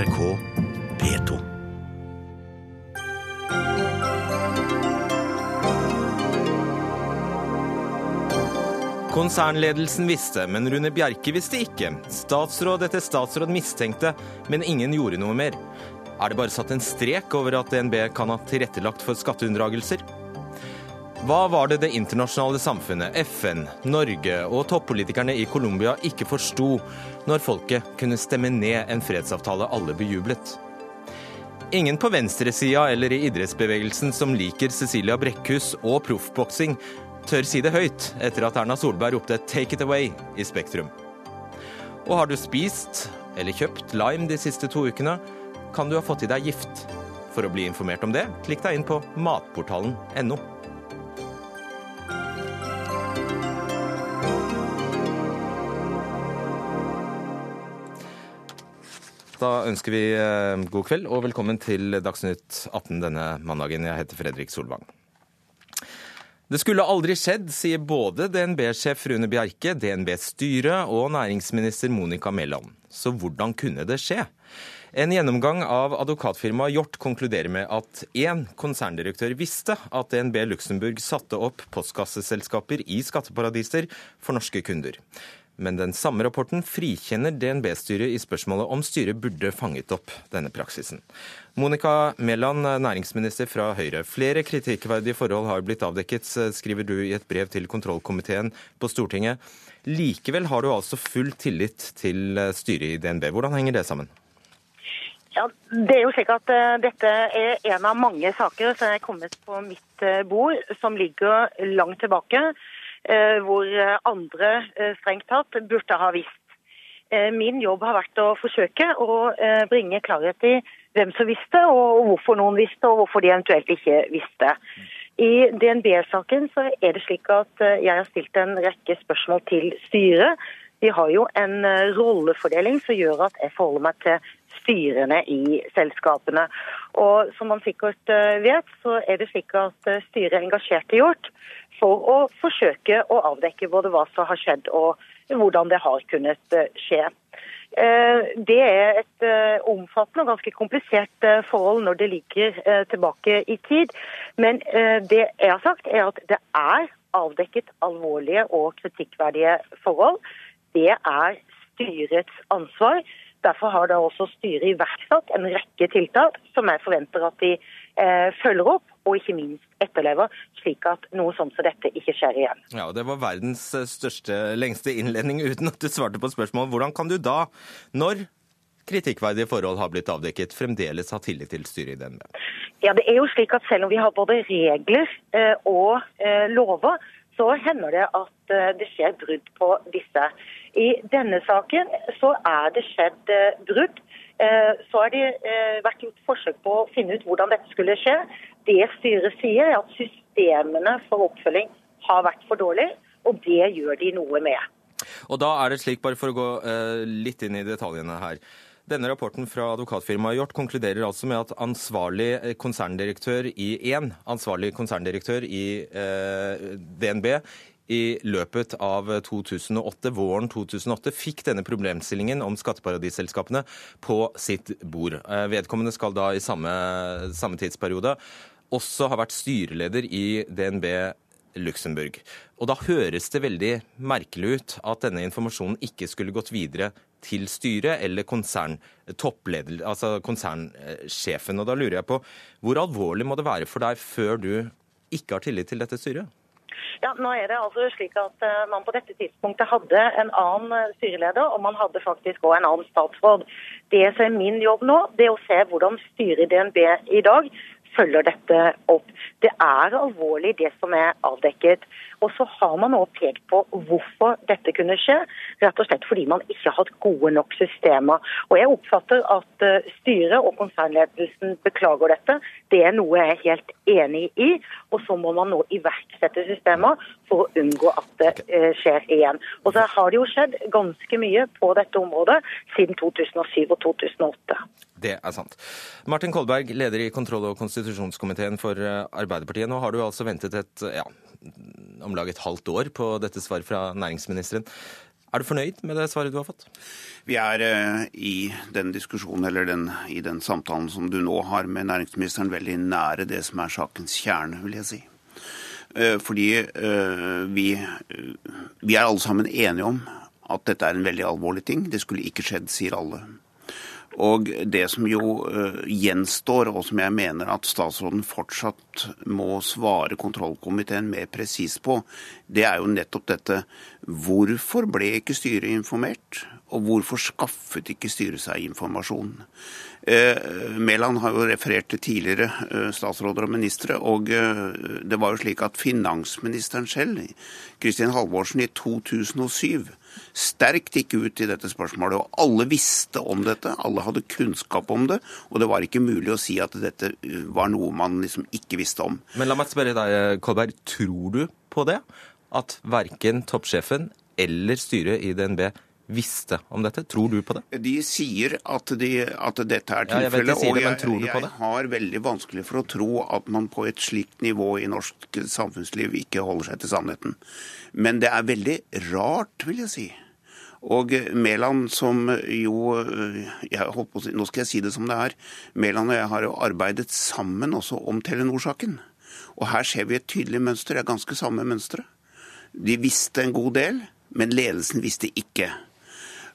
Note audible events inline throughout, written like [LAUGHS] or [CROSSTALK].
NRK P2. Konsernledelsen visste, men Rune Bjerke visste ikke. Statsråd etter statsråd mistenkte, men ingen gjorde noe mer. Er det bare satt en strek over at DNB kan ha tilrettelagt for skatteunndragelser? Hva var det det internasjonale samfunnet, FN, Norge og toppolitikerne i Colombia ikke forsto når folket kunne stemme ned en fredsavtale alle bejublet? Ingen på venstresida eller i idrettsbevegelsen som liker Cecilia Brekkhus og proffboksing, tør si det høyt etter at Erna Solberg ropte 'take it away' i Spektrum. Og har du spist eller kjøpt lime de siste to ukene, kan du ha fått i deg gift. For å bli informert om det, klikk deg inn på matportalen.no. Da ønsker vi eh, god kveld og velkommen til Dagsnytt 18 denne mandagen. Jeg heter Fredrik Solvang. Det skulle aldri skjedd, sier både DNB-sjef Rune Bjerke, DNBs styre og næringsminister Monica Mæland. Så hvordan kunne det skje? En gjennomgang av advokatfirmaet Hjort konkluderer med at én konserndirektør visste at DNB Luxembourg satte opp postkasseselskaper i skatteparadiser for norske kunder. Men den samme rapporten frikjenner DNB-styret i spørsmålet om styret burde fanget opp denne praksisen. Monica Mæland, næringsminister fra Høyre. Flere kritikkverdige forhold har blitt avdekket, skriver du i et brev til kontrollkomiteen på Stortinget. Likevel har du altså full tillit til styret i DNB. Hvordan henger det sammen? Ja, det er jo slik at uh, Dette er en av mange saker som er kommet på mitt uh, bord, som ligger langt tilbake. Uh, hvor andre strengt tatt burde ha visst. Min jobb har vært å forsøke å bringe klarhet i hvem som visste, og hvorfor noen visste, og hvorfor de eventuelt ikke visste. I DNB-saken så er det slik at jeg har stilt en rekke spørsmål til styret. Vi har jo en rollefordeling som gjør at jeg forholder meg til styrene i selskapene. Og som man sikkert vet, så er det slik at styret er engasjert i Hjort for å forsøke å avdekke både hva som har skjedd og hvordan det har kunnet skje. Det er et omfattende og ganske komplisert forhold når det ligger tilbake i tid. Men det jeg har sagt, er at det er avdekket alvorlige og kritikkverdige forhold. Det er styrets ansvar. Derfor har da også styret iverksatt en rekke tiltak som jeg forventer at de eh, følger opp, og ikke minst etterlever, slik at noe sånt som dette ikke skjer igjen. Ja, og Det var verdens største, lengste innledning [LAUGHS] uten at du svarte på spørsmål. Hvordan kan du da, når kritikkverdige forhold har blitt avdekket, fremdeles ha tillit til styret i DNB? Ja, det er jo slik at Selv om vi har både regler eh, og eh, lover, så hender det at det skjer brudd på disse. I denne saken så er det skjedd brudd. Så har det vært gjort forsøk på å finne ut hvordan dette skulle skje. Det styret sier, er at systemene for oppfølging har vært for dårlige, og det gjør de noe med. Og da er det slik, bare for å gå litt inn i detaljene her. Denne rapporten fra advokatfirmaet Hjort konkluderer altså med at ansvarlig konserndirektør i én ansvarlig konserndirektør i eh, DNB i løpet av 2008, våren 2008 fikk denne problemstillingen om skatteparadisselskapene på sitt bord. Vedkommende skal da i samme, samme tidsperiode også ha vært styreleder i DNB Luxembourg. Og da høres det veldig merkelig ut at denne informasjonen ikke skulle gått videre til styret eller konsern, altså konsernsjefen. Og da lurer jeg på, hvor alvorlig må det være for deg før du ikke har tillit til dette styret? Ja, nå er det altså slik at Man på dette tidspunktet hadde en annen styreleder, og man hadde faktisk òg en annen statsråd. Det som er min jobb nå, det er å se hvordan styret i DNB i dag følger dette opp. Det er alvorlig det som er avdekket. Og så har man også pekt på hvorfor dette kunne skje. Rett og slett fordi man ikke har hatt gode nok systemer. Og jeg oppfatter at styret og konsernledelsen beklager dette. Det er noe jeg er helt enig i. Og så må man nå iverksette systemer for å unngå at det skjer igjen. Og så har det jo skjedd ganske mye på dette området siden 2007 og 2008. Det er sant. Martin Kolberg, leder i kontroll- og konstitusjonskomiteen for Arbeiderpartiet. Nå har du altså ventet et ja, om lag et halvt år på dette svaret fra næringsministeren. Er du fornøyd med det svaret du har fått? Vi er uh, i den diskusjonen, eller den, i den samtalen som du nå har med næringsministeren, veldig nære det som er sakens kjerne, vil jeg si. Uh, fordi uh, vi, vi er alle sammen enige om at dette er en veldig alvorlig ting. Det skulle ikke skjedd, sier alle. Og det som jo uh, gjenstår, og som jeg mener at statsråden fortsatt må svare kontrollkomiteen mer presis på, det er jo nettopp dette Hvorfor ble ikke styret informert? Og hvorfor skaffet ikke styret seg informasjon? Eh, Mæland har jo referert til tidligere eh, statsråder og ministre, og eh, det var jo slik at finansministeren selv, Kristin Halvorsen, i 2007 sterkt gikk ut i dette spørsmålet. Og alle visste om dette, alle hadde kunnskap om det. Og det var ikke mulig å si at dette var noe man liksom ikke visste om. Men la meg spørre deg, Kolberg. Tror du på det? At verken toppsjefen eller styret i DNB visste om dette? Tror du på det? De sier at, de, at dette er tilfellet. Ja, og jeg, jeg har veldig vanskelig for å tro at man på et slikt nivå i norsk samfunnsliv ikke holder seg til sannheten. Men det er veldig rart, vil jeg si. Og Mæland, som jo si, Nå skal jeg si det som det er. Mæland og jeg har jo arbeidet sammen også om Telenor-saken. Og her ser vi et tydelig mønster. Det er ganske samme mønsteret. De visste en god del, men ledelsen visste ikke.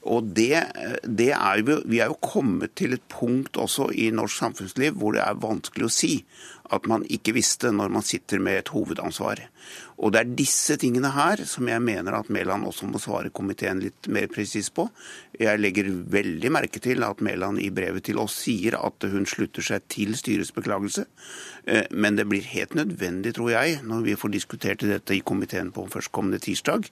Og det, det er jo, Vi er jo kommet til et punkt også i norsk samfunnsliv hvor det er vanskelig å si at man ikke visste når man sitter med et hovedansvar. Og det er disse tingene her som jeg mener at Mæland også må svare komiteen litt mer presis på. Jeg legger veldig merke til at Mæland i brevet til oss sier at hun slutter seg til styrets beklagelse. Eh, men det blir helt nødvendig, tror jeg, når vi får diskutert dette i komiteen på førstkommende tirsdag,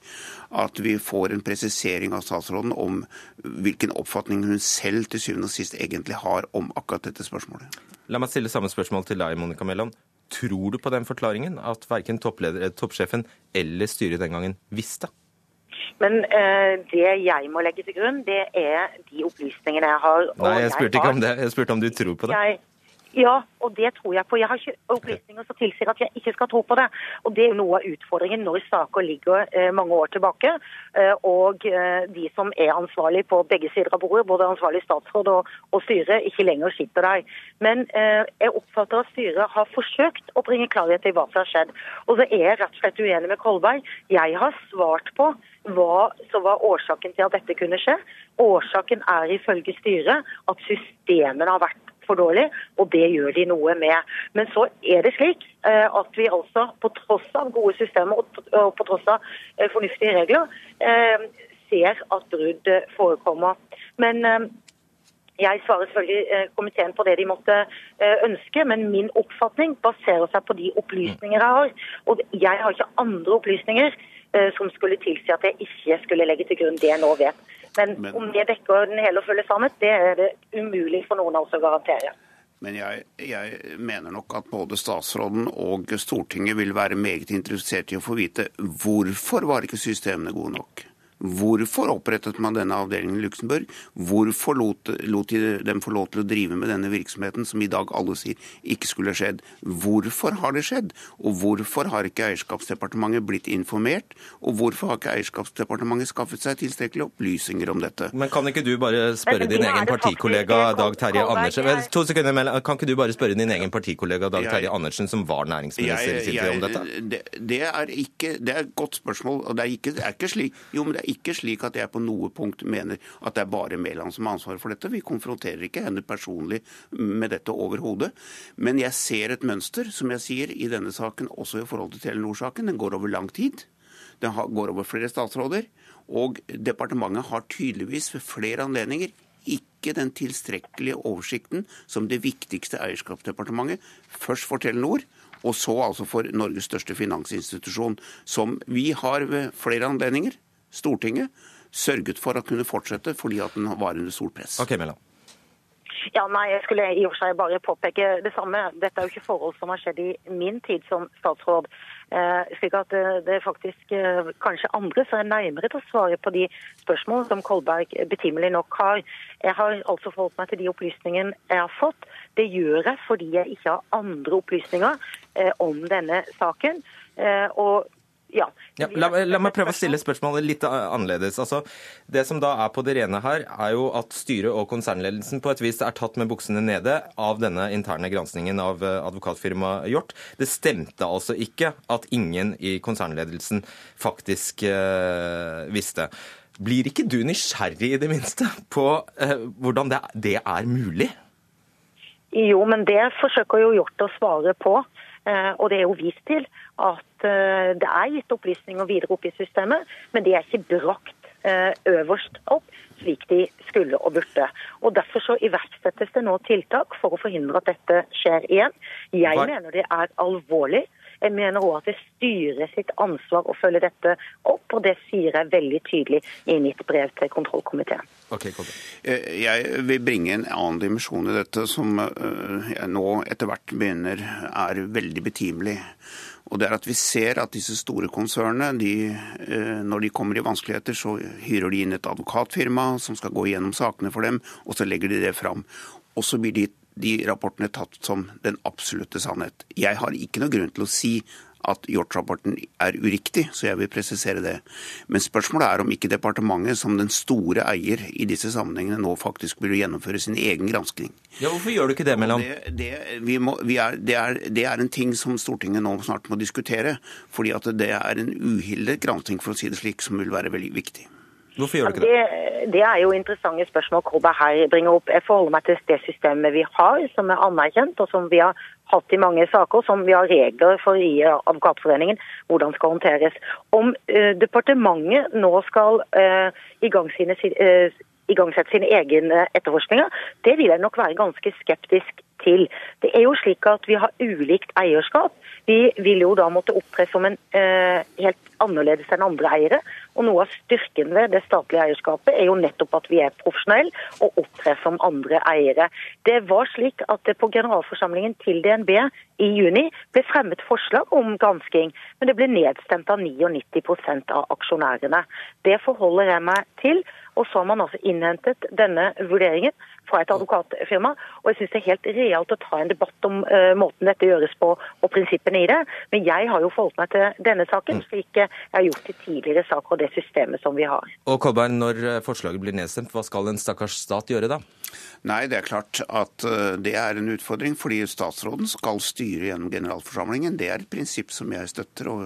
at vi får en presisering av statsråden om hvilken oppfatning hun selv til syvende og sist egentlig har om akkurat dette spørsmålet. La meg stille samme spørsmål til deg, Monica Mæland. Tror du på den forklaringen, at verken eh, toppsjefen eller styret den gangen visste? Men eh, det jeg må legge til grunn, det er de opplysningene jeg har. Nei, jeg spurte ikke om det. Jeg spurte om du tror på det. Jeg, ja, og det tror jeg på. Jeg har ikke opplysninger som tilsier at jeg ikke skal tro på det. Og Det er jo noe av utfordringen når saker ligger eh, mange år tilbake, eh, og eh, de som er ansvarlig på begge sider av bordet, både ansvarlig statsråd og, og styret, ikke lenger sitter der. Men jeg oppfatter at styret har forsøkt å bringe klarhet i hva som har skjedd. Og så er jeg rett og slett uenig med Kolberg. Jeg har svart på hva som var årsaken til at dette kunne skje. Årsaken er ifølge styret at systemene har vært for dårlig, og det gjør de noe med. Men så er det slik eh, at vi altså, på tross av gode systemer og på tross av eh, fornuftige regler, eh, ser at brudd forekommer. Men jeg svarer selvfølgelig komiteen på det de måtte ønske, men min oppfatning baserer seg på de opplysninger jeg har. Og jeg har ikke andre opplysninger som skulle tilsi at jeg ikke skulle legge til grunn det jeg nå vet. Men, Men om det dekker den hele og fulle sannhet, det er det umulig for noen av oss å garantere. Men jeg, jeg, mener nok at både statsråden og Stortinget vil være meget interessert i å få vite hvorfor var ikke systemene gode nok. Hvorfor opprettet man denne avdelingen i Luxembourg? Hvorfor lot, lot de dem få lov til å drive med denne virksomheten, som i dag alle sier ikke skulle skjedd? Hvorfor har det skjedd? Og hvorfor har ikke eierskapsdepartementet blitt informert? Og hvorfor har ikke eierskapsdepartementet skaffet seg tilstrekkelige opplysninger om dette? Men kan ikke du bare spørre din egen partikollega Dag Terje Andersen To sekunder, Kan ikke du bare spørre din egen partikollega Dag Terje Andersen, som var næringsminister i sin tid, om dette? Det, det, er ikke, det er et godt spørsmål. og det er ikke, det er ikke slik. Jo, men det er ikke slik at jeg på noe punkt mener at det er bare Mæland som har ansvaret for dette. Vi konfronterer ikke henne personlig med dette overhodet. Men jeg ser et mønster, som jeg sier, i denne saken, også i forhold til Telenor-saken. Den går over lang tid. Den går over flere statsråder. Og departementet har tydeligvis ved flere anledninger ikke den tilstrekkelige oversikten som det viktigste eierskapsdepartementet, først for Telenor, og så altså for Norges største finansinstitusjon, som vi har ved flere anledninger Stortinget sørget for å kunne fortsette fordi at den var under stort press. Okay, Mellan. Ja, nei, Jeg skulle i og for seg bare påpeke det samme. Dette er jo ikke forhold som har skjedd i min tid som statsråd. Eh, slik at eh, det er faktisk eh, kanskje andre som er nærmere til å svare på de spørsmålene som Kolberg betimelig nok har. Jeg har altså forholdt meg til de opplysningene jeg har fått. Det gjør jeg fordi jeg ikke har andre opplysninger eh, om denne saken. Eh, og ja. ja la, la, meg prøve å stille spørsmålet litt annerledes. Altså, det som da er på det rene her, er jo at styret og konsernledelsen på et vis er tatt med buksene nede av denne interne granskningen av eh, advokatfirmaet Hjort. Det stemte altså ikke at ingen i konsernledelsen faktisk eh, visste. Blir ikke du nysgjerrig i det minste på eh, hvordan det, det er mulig? Jo, men det forsøker jo Hjort å svare på. Og det er jo vist til at uh, det er gitt opplysninger videre opp i systemet, men de er ikke brakt uh, øverst opp slik de skulle og burde. Og Derfor så iverksettes det nå tiltak for å forhindre at dette skjer igjen. Jeg Hva? mener det er alvorlig. Jeg mener òg at det styrer sitt ansvar å følge dette opp, og det sier jeg veldig tydelig i mitt brev til kontrollkomiteen. Okay, eh, jeg vil bringe en annen dimensjon i dette, som eh, jeg nå etter hvert mener er veldig betimelig. Og det er at Vi ser at disse store konsernene, de, eh, når de kommer i vanskeligheter, så hyrer de inn et advokatfirma som skal gå igjennom sakene for dem, og så legger de det fram. Og så blir de de rapportene tatt som den absolutte sannhet. Jeg har ikke noe grunn til å si at Hjort-rapporten er uriktig, så jeg vil presisere det. Men spørsmålet er om ikke departementet som den store eier i disse sammenhengene nå faktisk burde gjennomføre sin egen gransking. Ja, Hvorfor gjør du ikke det, Mellom? Det, det, må, er, det, er, det, er, en ting som Stortinget nå snart må diskutere. fordi at det er en uhildet gransking, for å si det slik, som vil være veldig viktig. Hvorfor gjør du ikke det? det? Det er jo interessante spørsmål Kolberg her bringer opp. Jeg forholder meg til det systemet vi har, som er anerkjent, og som vi har hatt i mange saker, som vi har regler for i Advokatforeningen hvordan skal håndteres. Om uh, departementet nå skal uh, i gang sine, uh, igangsette sine egne etterforskninger, det vil jeg nok være ganske skeptisk til. Det er jo slik at vi har ulikt eierskap. Vi vil jo da måtte opptre som en eh, helt annerledes enn andre eiere. Og noe av styrken ved det statlige eierskapet er jo nettopp at vi er profesjonelle og opptrer som andre eiere. Det var slik at det på generalforsamlingen til DNB i juni ble fremmet forslag om gransking, men det ble nedstemt av 99% av aksjonærene. Det forholder jeg meg til. Og så har man altså innhentet denne vurderingen fra et advokatfirma. Og jeg syns det er helt realt å ta en debatt om uh, måten dette gjøres på og prinsippene i det. Men jeg har jo forholdt meg til denne saken mm. slik jeg har gjort til tidligere saker og det systemet som vi har. Og Kolberg, når eh, forslaget blir nedstemt, hva skal en stakkars stat gjøre da? Nei, det er klart at eh, det er en utfordring, fordi statsråden skal styre gjennom generalforsamlingen. Det er et prinsipp som jeg støtter, og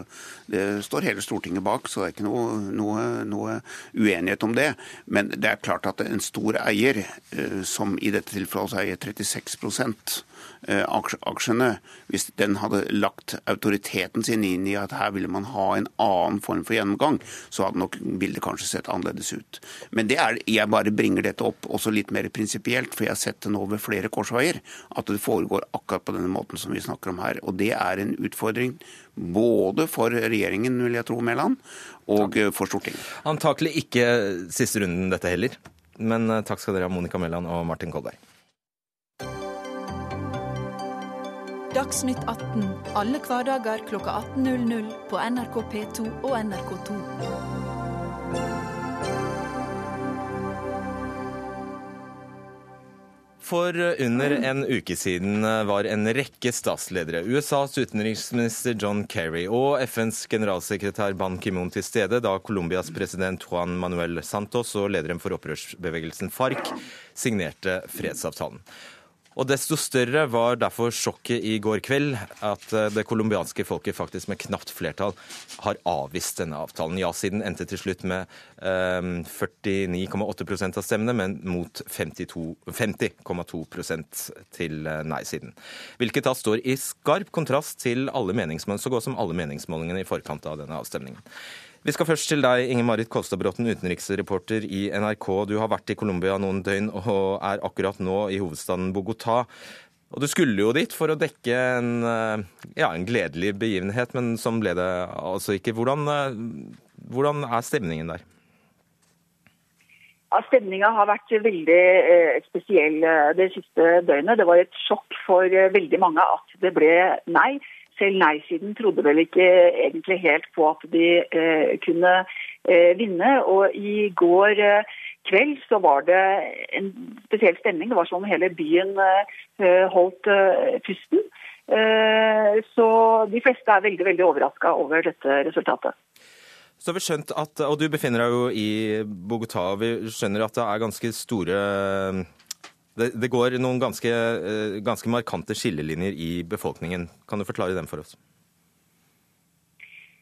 det står hele Stortinget bak, så det er ikke noe, noe, noe uenighet om det. Men det er klart at en stor eier, eh, som i dette tilfellet eier 36 Eh, aksjene, hvis den hadde lagt autoriteten sin inn i at her ville man ha en annen form for gjennomgang, så hadde nok bildet kanskje sett annerledes ut. Men det er, jeg bare bringer dette opp også litt mer prinsipielt, for jeg har sett det nå ved flere korsveier, at det foregår akkurat på denne måten som vi snakker om her. Og det er en utfordring både for regjeringen, vil jeg tro, Mæland, og for Stortinget. Antakelig ikke siste runden dette heller. Men eh, takk skal dere ha, Monica Mæland og Martin Kolberg. Dagsnytt 18 alle hverdager kl 18.00 på NRK P2 og NRK2. For under en uke siden var en rekke statsledere, USAs utenriksminister John Kerry og FNs generalsekretær Ban Ki-moon til stede da Colombias president Juan Manuel Santos og lederen for opprørsbevegelsen FARC signerte fredsavtalen. Og desto større var derfor sjokket i går kveld at eh, det colombianske folket faktisk med knapt flertall har avvist denne avtalen. Ja-siden endte til slutt med eh, 49,8% av stemmene, men mot 50,2 til eh, nei-siden. Hvilket da står i skarp kontrast til alle meningsmålingene, så godt som alle meningsmålingene i forkant av denne avstemningen. Vi skal først til deg, Inger Marit Kolstadbråten, utenriksreporter i NRK. Du har vært i Colombia noen døgn og er akkurat nå i hovedstaden Bogotá. Og Du skulle jo dit for å dekke en, eh, ja, en gledelig begivenhet, men sånn ble det altså ikke. Hvordan, eh, hvordan er stemningen der? Ja, Stemninga har vært veldig eh, spesiell eh, det siste døgnet. Det var et sjokk for eh, veldig mange at det ble nei. Selv nei-siden trodde vel ikke egentlig helt på at de eh, kunne eh, vinne. Og i går eh, kveld så var det en spesiell stemning. Det var som om hele byen eh, holdt eh, pusten. Så de fleste er veldig veldig overraska over dette resultatet. Så vi skjønt at, og Du befinner deg jo i Bogotá, vi skjønner at det er ganske store Det, det går noen ganske, ganske markante skillelinjer i befolkningen. Kan du forklare dem for oss?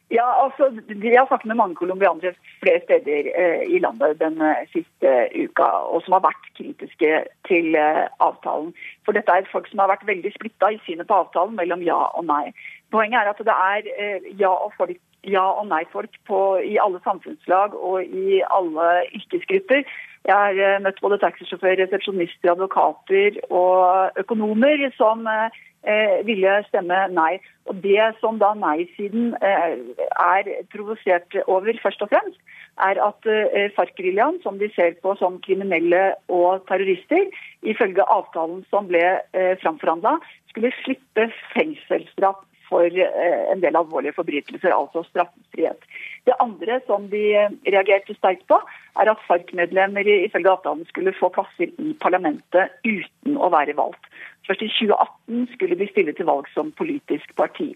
Ja, altså, Vi har snakket med mange colombianere flere steder eh, i landet den eh, siste uka, og som har vært kritiske til eh, avtalen. For dette er folk som har vært veldig splitta i synet på avtalen mellom ja og nei. Poenget er at det er eh, ja og, folk, ja og nei-folk i alle samfunnslag og i alle yrkesgrupper. Jeg har eh, møtt både taxisjåfører, resepsjonister, advokater og økonomer som eh, eh, ville stemme nei. Og Det som da nei-siden eh, er provosert over, først og fremst, er at eh, FARC-geriljaen, som de ser på som kriminelle og terrorister, ifølge avtalen som ble eh, framforhandla, skulle slippe fengselsstraff for eh, en del alvorlige forbrytelser, altså straffrihet. Det andre som de eh, reagerte sterkt på, er at FARC-medlemmer ifølge avtalen skulle få plasser i parlamentet uten å være valgt. Først i 2018 skulle de stille til valg som politisk parti.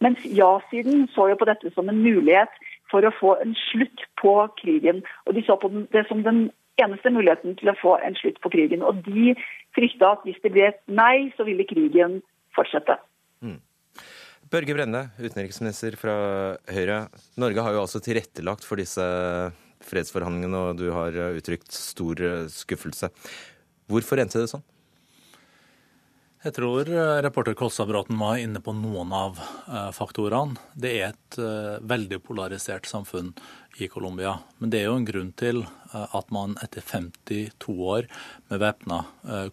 Mens ja-siden så jo på dette som en mulighet for å få en slutt på krigen. Og de så på det som den eneste muligheten til å få en slutt på krigen. Og de frykta at hvis det ble et nei, så ville krigen fortsette. Børge Brende, utenriksminister fra Høyre. Norge har jo altså tilrettelagt for disse fredsforhandlingene, og du har uttrykt stor skuffelse. Hvorfor endte det sånn? Jeg tror eh, reporter Kolstadbråten var inne på noen av eh, faktorene. Det er et eh, veldig polarisert samfunn i Colombia. Men det er jo en grunn til at man etter 52 år med væpna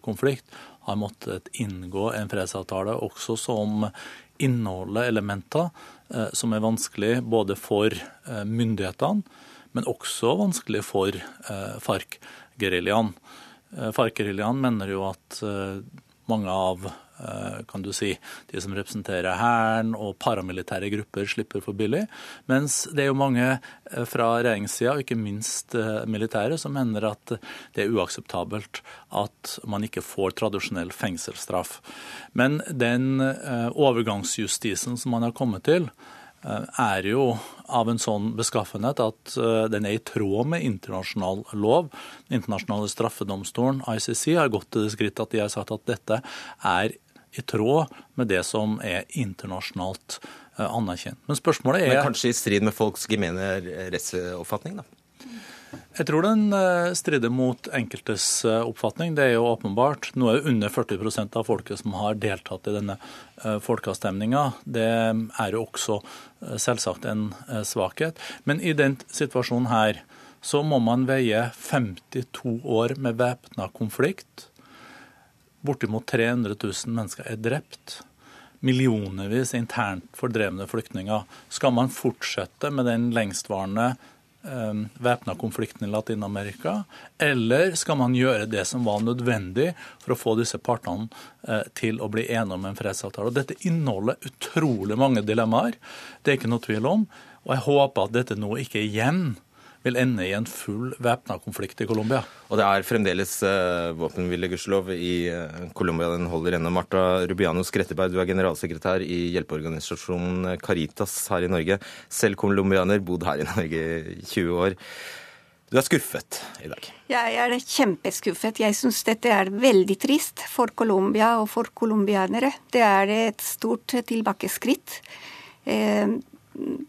konflikt har måttet inngå en fredsavtale også som inneholder elementer som er vanskelig både for myndighetene, men også vanskelig for FARC-geriljaen. FARC-geriljaen mener jo at mange av eh, kan du si, de som representerer Hæren og paramilitære grupper, slipper for billig. Mens det er jo mange eh, fra regjeringssida, og ikke minst eh, militære, som mener at det er uakseptabelt at man ikke får tradisjonell fengselsstraff. Men den overgangsjustisen som man har kommet til, Eh, er jo av en sånn beskaffenhet at eh, den er i tråd med internasjonal lov. Den internasjonale straffedomstolen, ICC, har gått til det skritt at de har sagt at dette er i tråd med det som er internasjonalt eh, anerkjent. Men spørsmålet er Men Kanskje i strid med folks gemene rettsoppfatning, da? Jeg tror den eh, strider mot enkeltes eh, oppfatning. Det er jo åpenbart. Nå er det under 40% av folket som har deltatt i denne folkeavstemninga. Det er jo også selvsagt en svakhet. Men i den situasjonen her så må man veie 52 år med væpna konflikt. Bortimot 300 000 mennesker er drept. Millionervis internt fordrevne flyktninger. Skal man fortsette med den lengstvarende Eh, væpna konflikten i Latin-Amerika, eller skal man gjøre det som var nødvendig for å få disse partene eh, til å bli enige om en fredsavtale? Og dette inneholder utrolig mange dilemmaer, det er ikke noe tvil om. Og jeg håper at dette nå ikke igjen vil ende i en full væpna konflikt i Colombia. Og det er fremdeles uh, våpenhvile, gudskjelov, i uh, Colombia. Den holder ennå. Marta Rubiano Skretteberg, du er generalsekretær i hjelpeorganisasjonen Caritas her i Norge. Selv colombianer, bodd her i Norge i 20 år. Du er skuffet i dag? Jeg er kjempeskuffet. Jeg syns dette er veldig trist for Colombia og for colombianere. Det er et stort tilbakeskritt.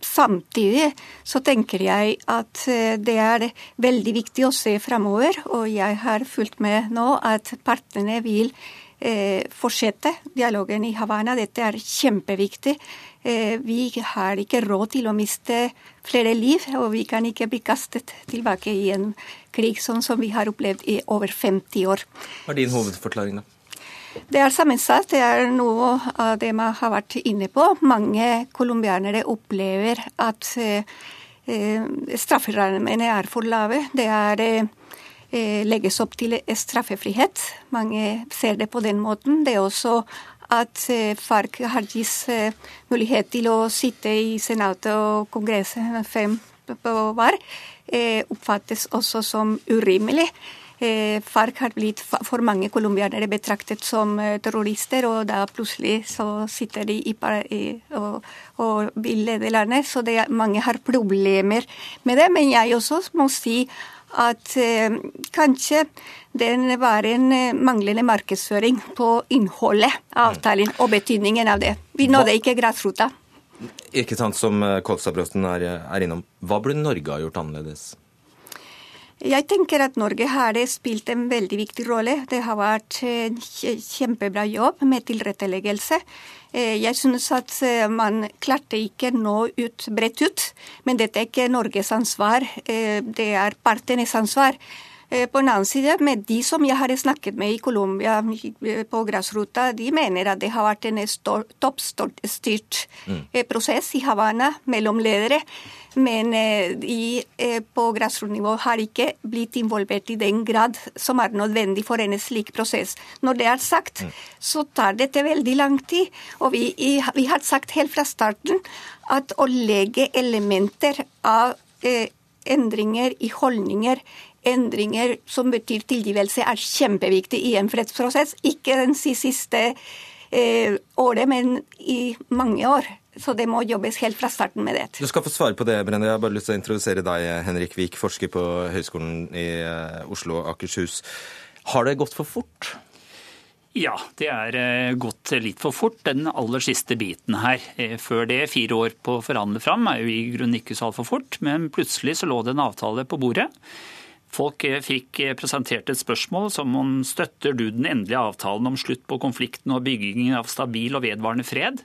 Samtidig så tenker jeg at eh, det er veldig viktig å se framover, og jeg har fulgt med nå at partene vil eh, fortsette dialogen i Havana. Dette er kjempeviktig. Eh, vi har ikke råd til å miste flere liv, og vi kan ikke bli kastet tilbake i en krig sånn som vi har opplevd i over 50 år. Hva er din hovedforklaring, da? Det er sammensatt. Det er noe av det man har vært inne på. Mange colombianere opplever at eh, strafferammene er for lave. Det er eh, legges opp til straffefrihet. Mange ser det på den måten. Det er også at eh, FARC har gitt eh, mulighet til å sitte i Senatet og Kongressen fem på hver, eh, oppfattes også som urimelig. FARC har blitt for mange colombianere betraktet som terrorister, og da plutselig så sitter de i, og, og vil lede landet. Så det, mange har problemer med det. Men jeg også må si at eh, kanskje den var en eh, manglende markedsføring på innholdet av avtalen og betydningen av det. Vi nådde ikke grasrota. Ikke sant, som Kolstadbrøsten er, er innom. Hva burde Norge ha gjort annerledes? Jeg tenker at Norge har spilt en veldig viktig rolle. Det har vært en kjempebra jobb med tilretteleggelse. Eh, jeg synes at eh, man klarte ikke nå ut bredt ut, men dette er ikke Norges ansvar. Eh, det er partenes ansvar. Eh, på den annen side, med de som jeg har snakket med i Colombia på grasrota, de mener at det har vært en toppstyrt mm. Eh, prosess i Havana mellom ledere. Men de eh, på grasrotnivå har ikke blitt involvert i den grad som er nødvendig for en slik prosess. Når det er sagt, mm. så tar dette veldig lang tid. Og vi, vi har sagt helt fra starten at å legge elementer av endringer i holdninger endringer som betyr tilgivelse, er kjempeviktig i en fredsprosess. Ikke den siste eh, året, men i mange år. Så det må jobbes helt fra starten med det. Du skal få svare på det, Brenne. Jeg har bare lyst til å introdusere deg, Henrik Vik, forsker på Høgskolen i eh, Oslo og Akershus. Har det gått for fort? Ja, det er eh, gått litt for fort, den aller siste biten her. Eh, før det, fire år på å forhandle fram, er jo i grunnen ikke så altfor fort. Men plutselig så lå det en avtale på bordet. Folk eh, fikk eh, presentert et spørsmål som om støtter du den endelige avtalen om slutt på konflikten og byggingen av stabil og vedvarende fred.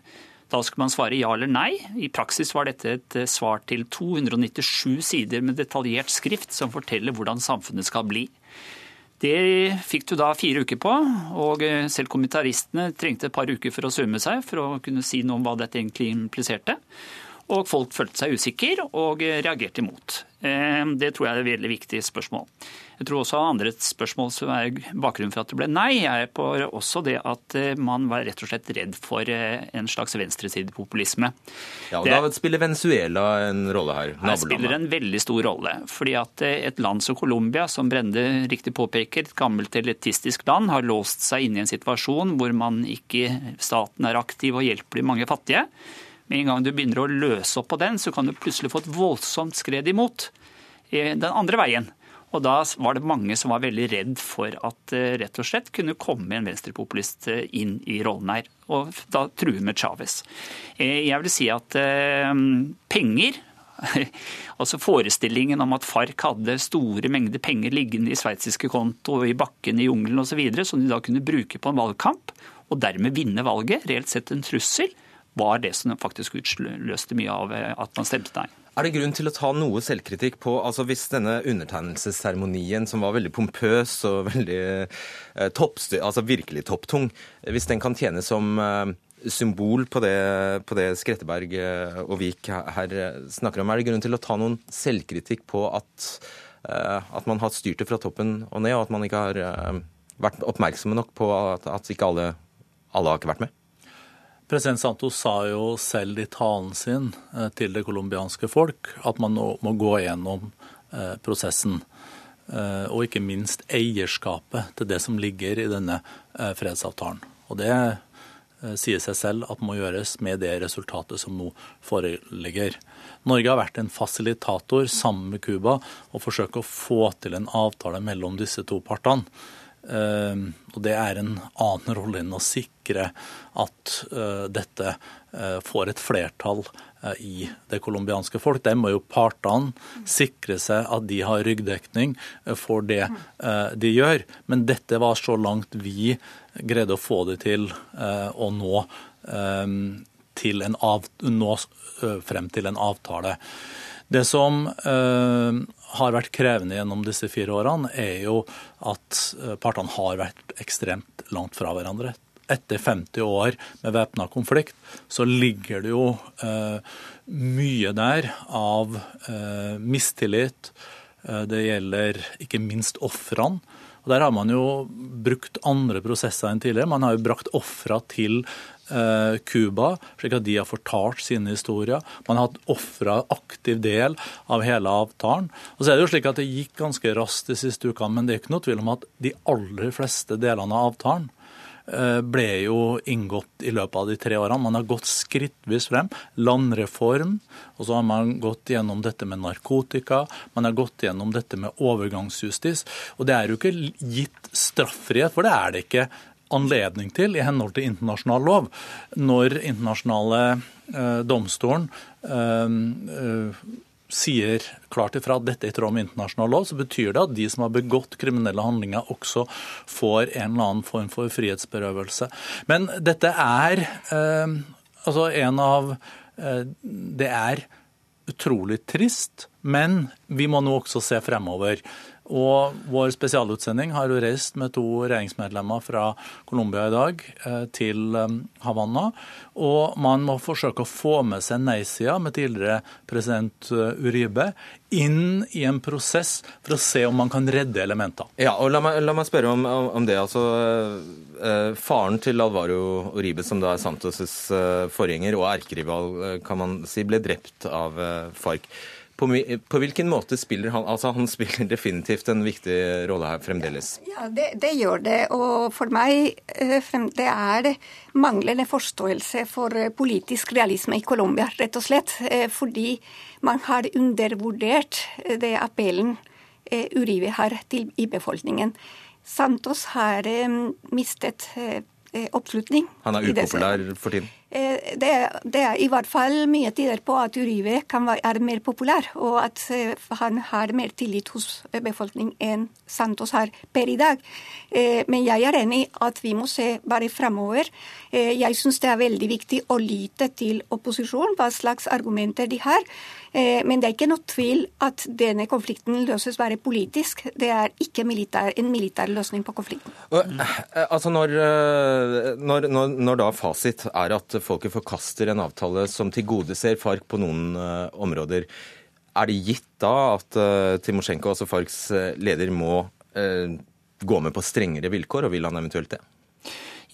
Da skulle man svare ja eller nei. I praksis var dette et eh, svar til 297 sider med detaljert skrift som forteller hvordan samfunnet skal bli. Det fikk du da fire uker på, og selv kommentaristene trengte et par uker for å summe seg for å kunne si noe om hva dette egentlig impliserte. Og folk følte seg usikre og reagerte imot. Eh, det tror jeg er et veldig viktig spørsmål. Jeg tror også andre spørsmål som er bakgrunnen for at det ble nei, er på også det at eh, man var rett og slett redd for eh, en slags venstresidepopulisme. Ja, og det, Da spiller Venezuela en rolle her? Det spiller en veldig stor rolle. fordi at et land som Colombia, som Brende riktig påpeker, et gammelt elitistisk land, har låst seg inne i en situasjon hvor man ikke, staten er aktiv og hjelper de mange fattige. Med en gang du begynner å løse opp på den, så kan du plutselig få et voldsomt skred imot den andre veien. Og da var det mange som var veldig redd for at eh, rett og slett kunne komme en venstrepopulist eh, inn i rollen her, og da true med Chávez. Eh, jeg vil si at penger [LAUGHS] Altså Forestillingen om at FARC hadde store mengder penger liggende i sveitsiske konto, i bakken i jungelen osv., som de da kunne bruke på en valgkamp, og dermed vinne valget, reelt sett en trussel, var det som faktisk utløste mye av eh, at man stemte nei. Er det grunn til å ta noe selvkritikk på altså hvis denne undertegnelsesseremonien, som var veldig pompøs og veldig eh, toppstyr, altså virkelig topptung, hvis den kan tjene som eh, symbol på det, på det Skretteberg og Vik her snakker om, er det grunn til å ta noen selvkritikk på at, at man har styrt det fra toppen og ned, og at man ikke har vært oppmerksomme nok på at, at ikke alle, alle har ikke vært med? President Santos sa jo selv i talen sin eh, til det colombianske folk at man må gå gjennom eh, prosessen. Eh, og ikke minst eierskapet til det som ligger i denne fredsavtalen. Og det sier seg selv at må gjøres med det resultatet som nå foreligger. Norge har vært en fasilitator sammen med Cuba og forsøker å få til en avtale mellom disse to partene. Ehm, og Det er en annen rolle enn å sikre at eh, dette eh, får et flertall eh, i det colombianske folk. Der må jo partene sikre seg at de har ryggdekning for det de gjør. Men dette var så langt vi greide å få det til å nå, ehm, til av, nå frem til en avtale. Det som har vært krevende gjennom disse fire årene, er jo at eh, partene har vært ekstremt langt fra hverandre. Etter 50 år med væpna konflikt så ligger det jo eh, mye der av eh, mistillit. Eh, det gjelder ikke minst ofrene. Og Der har man jo brukt andre prosesser enn tidligere. Man har jo brakt ofra til Cuba, eh, slik at de har fortalt sine historier. Man har hatt ofra aktiv del av hele avtalen. Og så er Det jo slik at det gikk ganske raskt de siste ukene, men det er ikke noe tvil om at de aller fleste delene av avtalen eh, ble jo inngått i løpet av de tre årene. Man har gått skrittvis frem. Landreform, og så har man gått gjennom dette med narkotika. Man har gått gjennom dette med overgangsjustis. Og det er jo ikke gitt straffrihet, for det er det ikke anledning til i henhold til internasjonal lov. Når internasjonale eh, domstolen eh, eh, sier klart ifra at dette er i tråd med internasjonal lov, så betyr det at de som har begått kriminelle handlinger, også får en eller annen form for frihetsberøvelse. Men dette er eh, altså en av eh, Det er utrolig trist, men vi må nå også se fremover. Og vår spesialutsending har jo reist med to regjeringsmedlemmer fra Colombia i dag eh, til eh, Havanna. Og man må forsøke å få med seg nei-sida med tidligere president eh, Uribe inn i en prosess for å se om man kan redde elementer. Ja, og La meg, la meg spørre om, om, det. altså Faren til Alvaro Uribe, som da er Santos' forgjenger og erkerival, kan man si, ble drept av FARC. På, på, hvilken måte spiller han Altså, han spiller definitivt en viktig rolle her fremdeles. Ja, det, det gjør det. Og for meg eh, det er manglende forståelse for eh, politisk realisme i Colombia, rett og slett. Eh, fordi man har undervurdert det appellen Uribe har til i befolkningen. Santos har mistet oppslutning. Han er upopulær for tiden? Eh, det, det, er i hvert fall mye tider på at Uribe er mer populær, og at eh, han har mer tillit hos befolkningen enn Santos har per i dag. Eh, men jeg er enig i at vi må se bare fremover. Jeg syns det er veldig viktig å lytte til opposisjonen, hva slags argumenter de har. Eh, men det er ikke noe tvil at denne konflikten løses bare politisk. Det er ikke militær, en militær løsning på konflikten. Eh, altså når, eh, når, når, når, da fasit er at folket forkaster en avtale som tilgodeser FARC på noen områder, er det gitt da at Timosjenko, altså FARCs leder, må gå med på strengere vilkår, og vil han eventuelt det?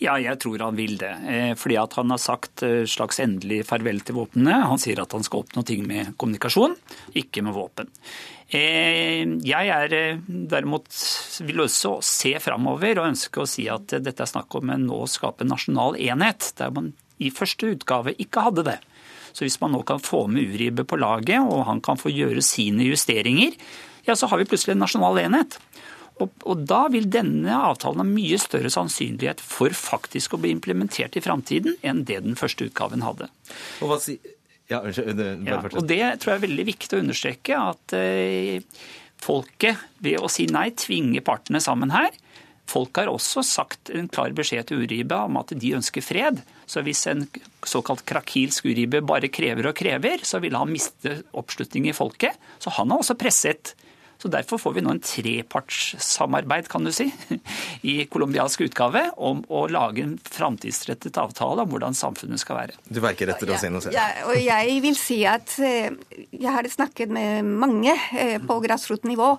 Ja, jeg tror han vil det. Eh, fordi at han har sagt eh, slags endelig farvel til våpnene. Han sier at han skal oppnå ting med kommunikasjon, ikke med våpen. Eh, jeg er derimot vil også se framover og ønske å si at dette er snakk om en nå skape nasjonal enhet, der man i første utgave ikke hadde det. Så hvis man nå kan få med Uribe på laget, og han kan få gjøre sine justeringer, ja, så har vi plutselig en nasjonal enhet. Og, og, Da vil denne avtalen ha mye større sannsynlighet for faktisk å bli implementert i framtiden enn det den første utgaven hadde. Og hva si ja, det, ja, og det tror jeg er veldig viktig å understreke. At eh, folket, ved å si nei, tvinger partene sammen her. Folk har også sagt en klar beskjed til Uribe om at de ønsker fred. Så hvis en såkalt krakilsk Uribe bare krever og krever, så vil han miste oppslutning i folket. Så han har også presset så Derfor får vi nå en trepartssamarbeid kan du si, i colombiansk utgave om å lage en framtidsrettet avtale om hvordan samfunnet skal være. Du verker etter å si noe selv. Ja, og jeg vil si at eh, jeg har snakket med mange eh, på grasrotnivå,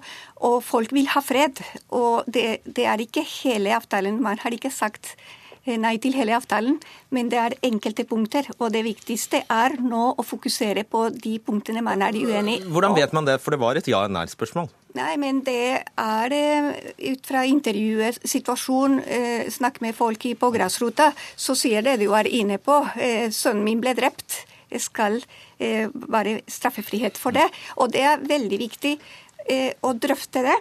og folk vil ha fred. Og det, det er ikke hele avtalen. Man har ikke sagt nei til hele avtalen, men det er enkelte punkter. Og det viktigste er nå å fokusere på de punktene man er uenig i. Hvordan vet man det, for det var et ja-nei-spørsmål? Nei, men det er eh, ut fra intervjuet, situasjon, eh, snakk med folk på grasrota, så sier det du er inne på. Sønnen min ble drept. Det skal være straffefrihet for det. Og det er veldig viktig å drøfte det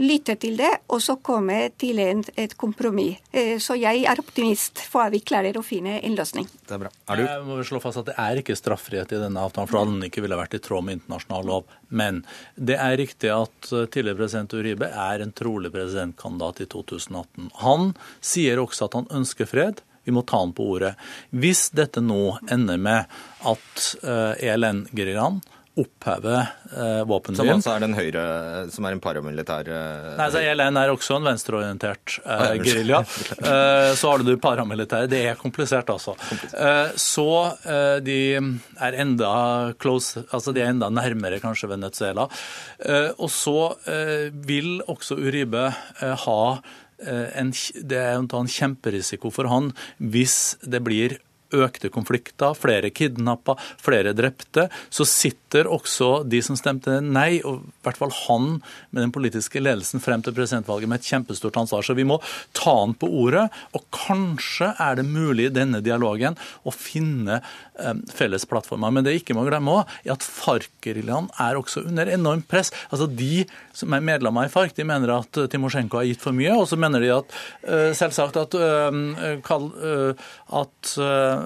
lytte til det, og så komme til en, et kompromiss. Eh, så jeg er optimist for at vi klarer å finne en løsning. Det er bra. Er du? Jeg må slå fast at Det er ikke straffrihet i denne avtalen, for den ikke ville vært i tråd med internasjonal lov. Men det er riktig at eh, tidligere president Uribe er en trolig presidentkandidat i 2018. Han sier også at han ønsker fred. Vi må ta han på ordet. Hvis dette nå ender med at ELN-geriljaen oppheve eh, Som våpenhvilen. altså er den høyre, som er en paramilitær eh, Nei, så ELN er også en venstreorientert eh, Ah, gerilja. [LAUGHS] Eh, så har du det paramilitære. Det er komplisert, altså. Eh, så eh, de er enda close, altså de er enda nærmere kanskje Venezuela. Eh, og så vil også Uribe ha en, det er en kjemperisiko for han hvis det blir økte konflikter, flere kidnappa, flere drepte, så sitter også de som stemte nei, og i hvert fall han med den politiske ledelsen frem til presidentvalget med et kjempestort ansvar. Så vi må ta han på ordet, og kanskje er det mulig i denne dialogen å finne eh, felles plattformer. Men det jeg ikke må glemme også, er at FARC-geriljaen er også under enormt press. Altså De som er medlemmer i FARC, de mener at eh, Timosjenko har gitt for mye, og så mener de at eh, selvsagt at, at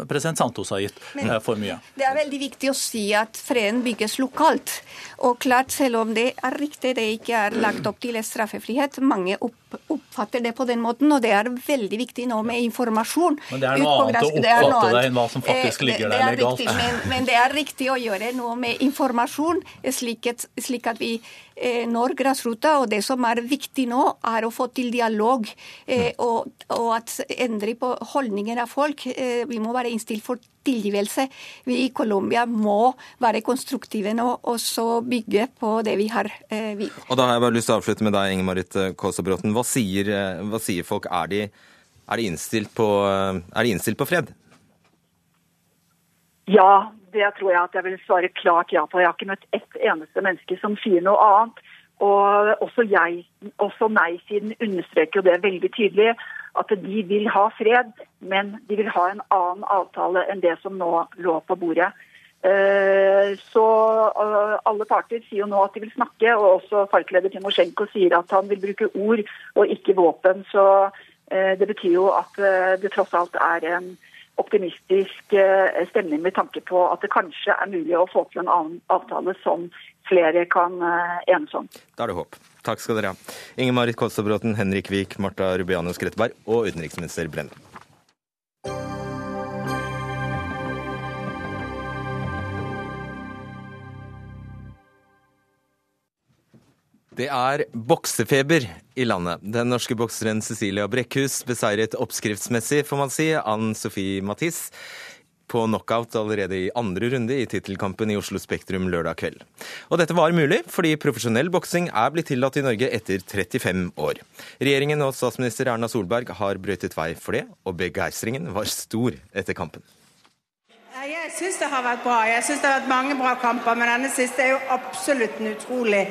president Santos har gitt Men, for mye. Det er veldig viktig å si at freden bygges lokalt. Og klart, selv om det er riktig det ikke er lagt opp til straffefrihet, mange opp, oppfatter det på den måten, og det er veldig viktig nå med informasjon. Men det er noe annet å oppfatte det enn hva som faktisk Eh, ligger det, der det er legalt. Riktig, men, men det er riktig å gjøre noe med informasjon, slik at, slik at vi eh, når grasrota. Og det som er viktig nå, er å få til dialog eh, og, og at endre på holdninger av folk. Eh, vi må være innstilt for tilgivelse. Vi i Colombia må være konstruktive nå og så bygge på det vi har. Eh, vi. Og da har jeg bare lyst til å avslutte med deg, Inger Marit Kaasa-Bråten. Hva, sier, eh, hva sier folk? Er de, er, de innstilt på, eh, er de innstilt på fred? Ja, det tror jeg at jeg vil svare klart ja på. Jeg har ikke møtt ett eneste menneske som sier noe annet. Og også også nei-siden understreker jo det veldig tydelig, at de vil ha fred, men de vil ha en annen avtale enn det som nå lå på bordet. Eh, Så eh, alle parter sier jo nå at de vil snakke, og også FARC-leder Timosjenko sier at han vil bruke ord og ikke våpen. Så eh, det betyr jo at det tross alt er en optimistisk eh, stemning med tanke på at det kanskje er mulig å få til en annen avtale som flere kan eh, enes om. Da er det håp. Takk skal dere ha. Inger Marit Kolstad-Bråten, Henrik Vik, Marta Rubiano Skretteberg og utenriksminister Brende. Det er boksefeber i landet. Den norske bokseren Cecilia Brekkhus beseiret oppskriftsmessig, får man si, Ann Sofie Mathis på knockout allerede i andre runde i tittelkampen i Oslo Spektrum lørdag kveld. Og dette var mulig fordi profesjonell boksing er blitt tillatt i Norge etter 35 år. Regjeringen og statsminister Erna Solberg har brøytet vei for det, og begeistringen var stor etter kampen. Jeg syns det har vært bra. Jeg syns det har vært mange bra kamper, men denne siste er jo absolutt en utrolig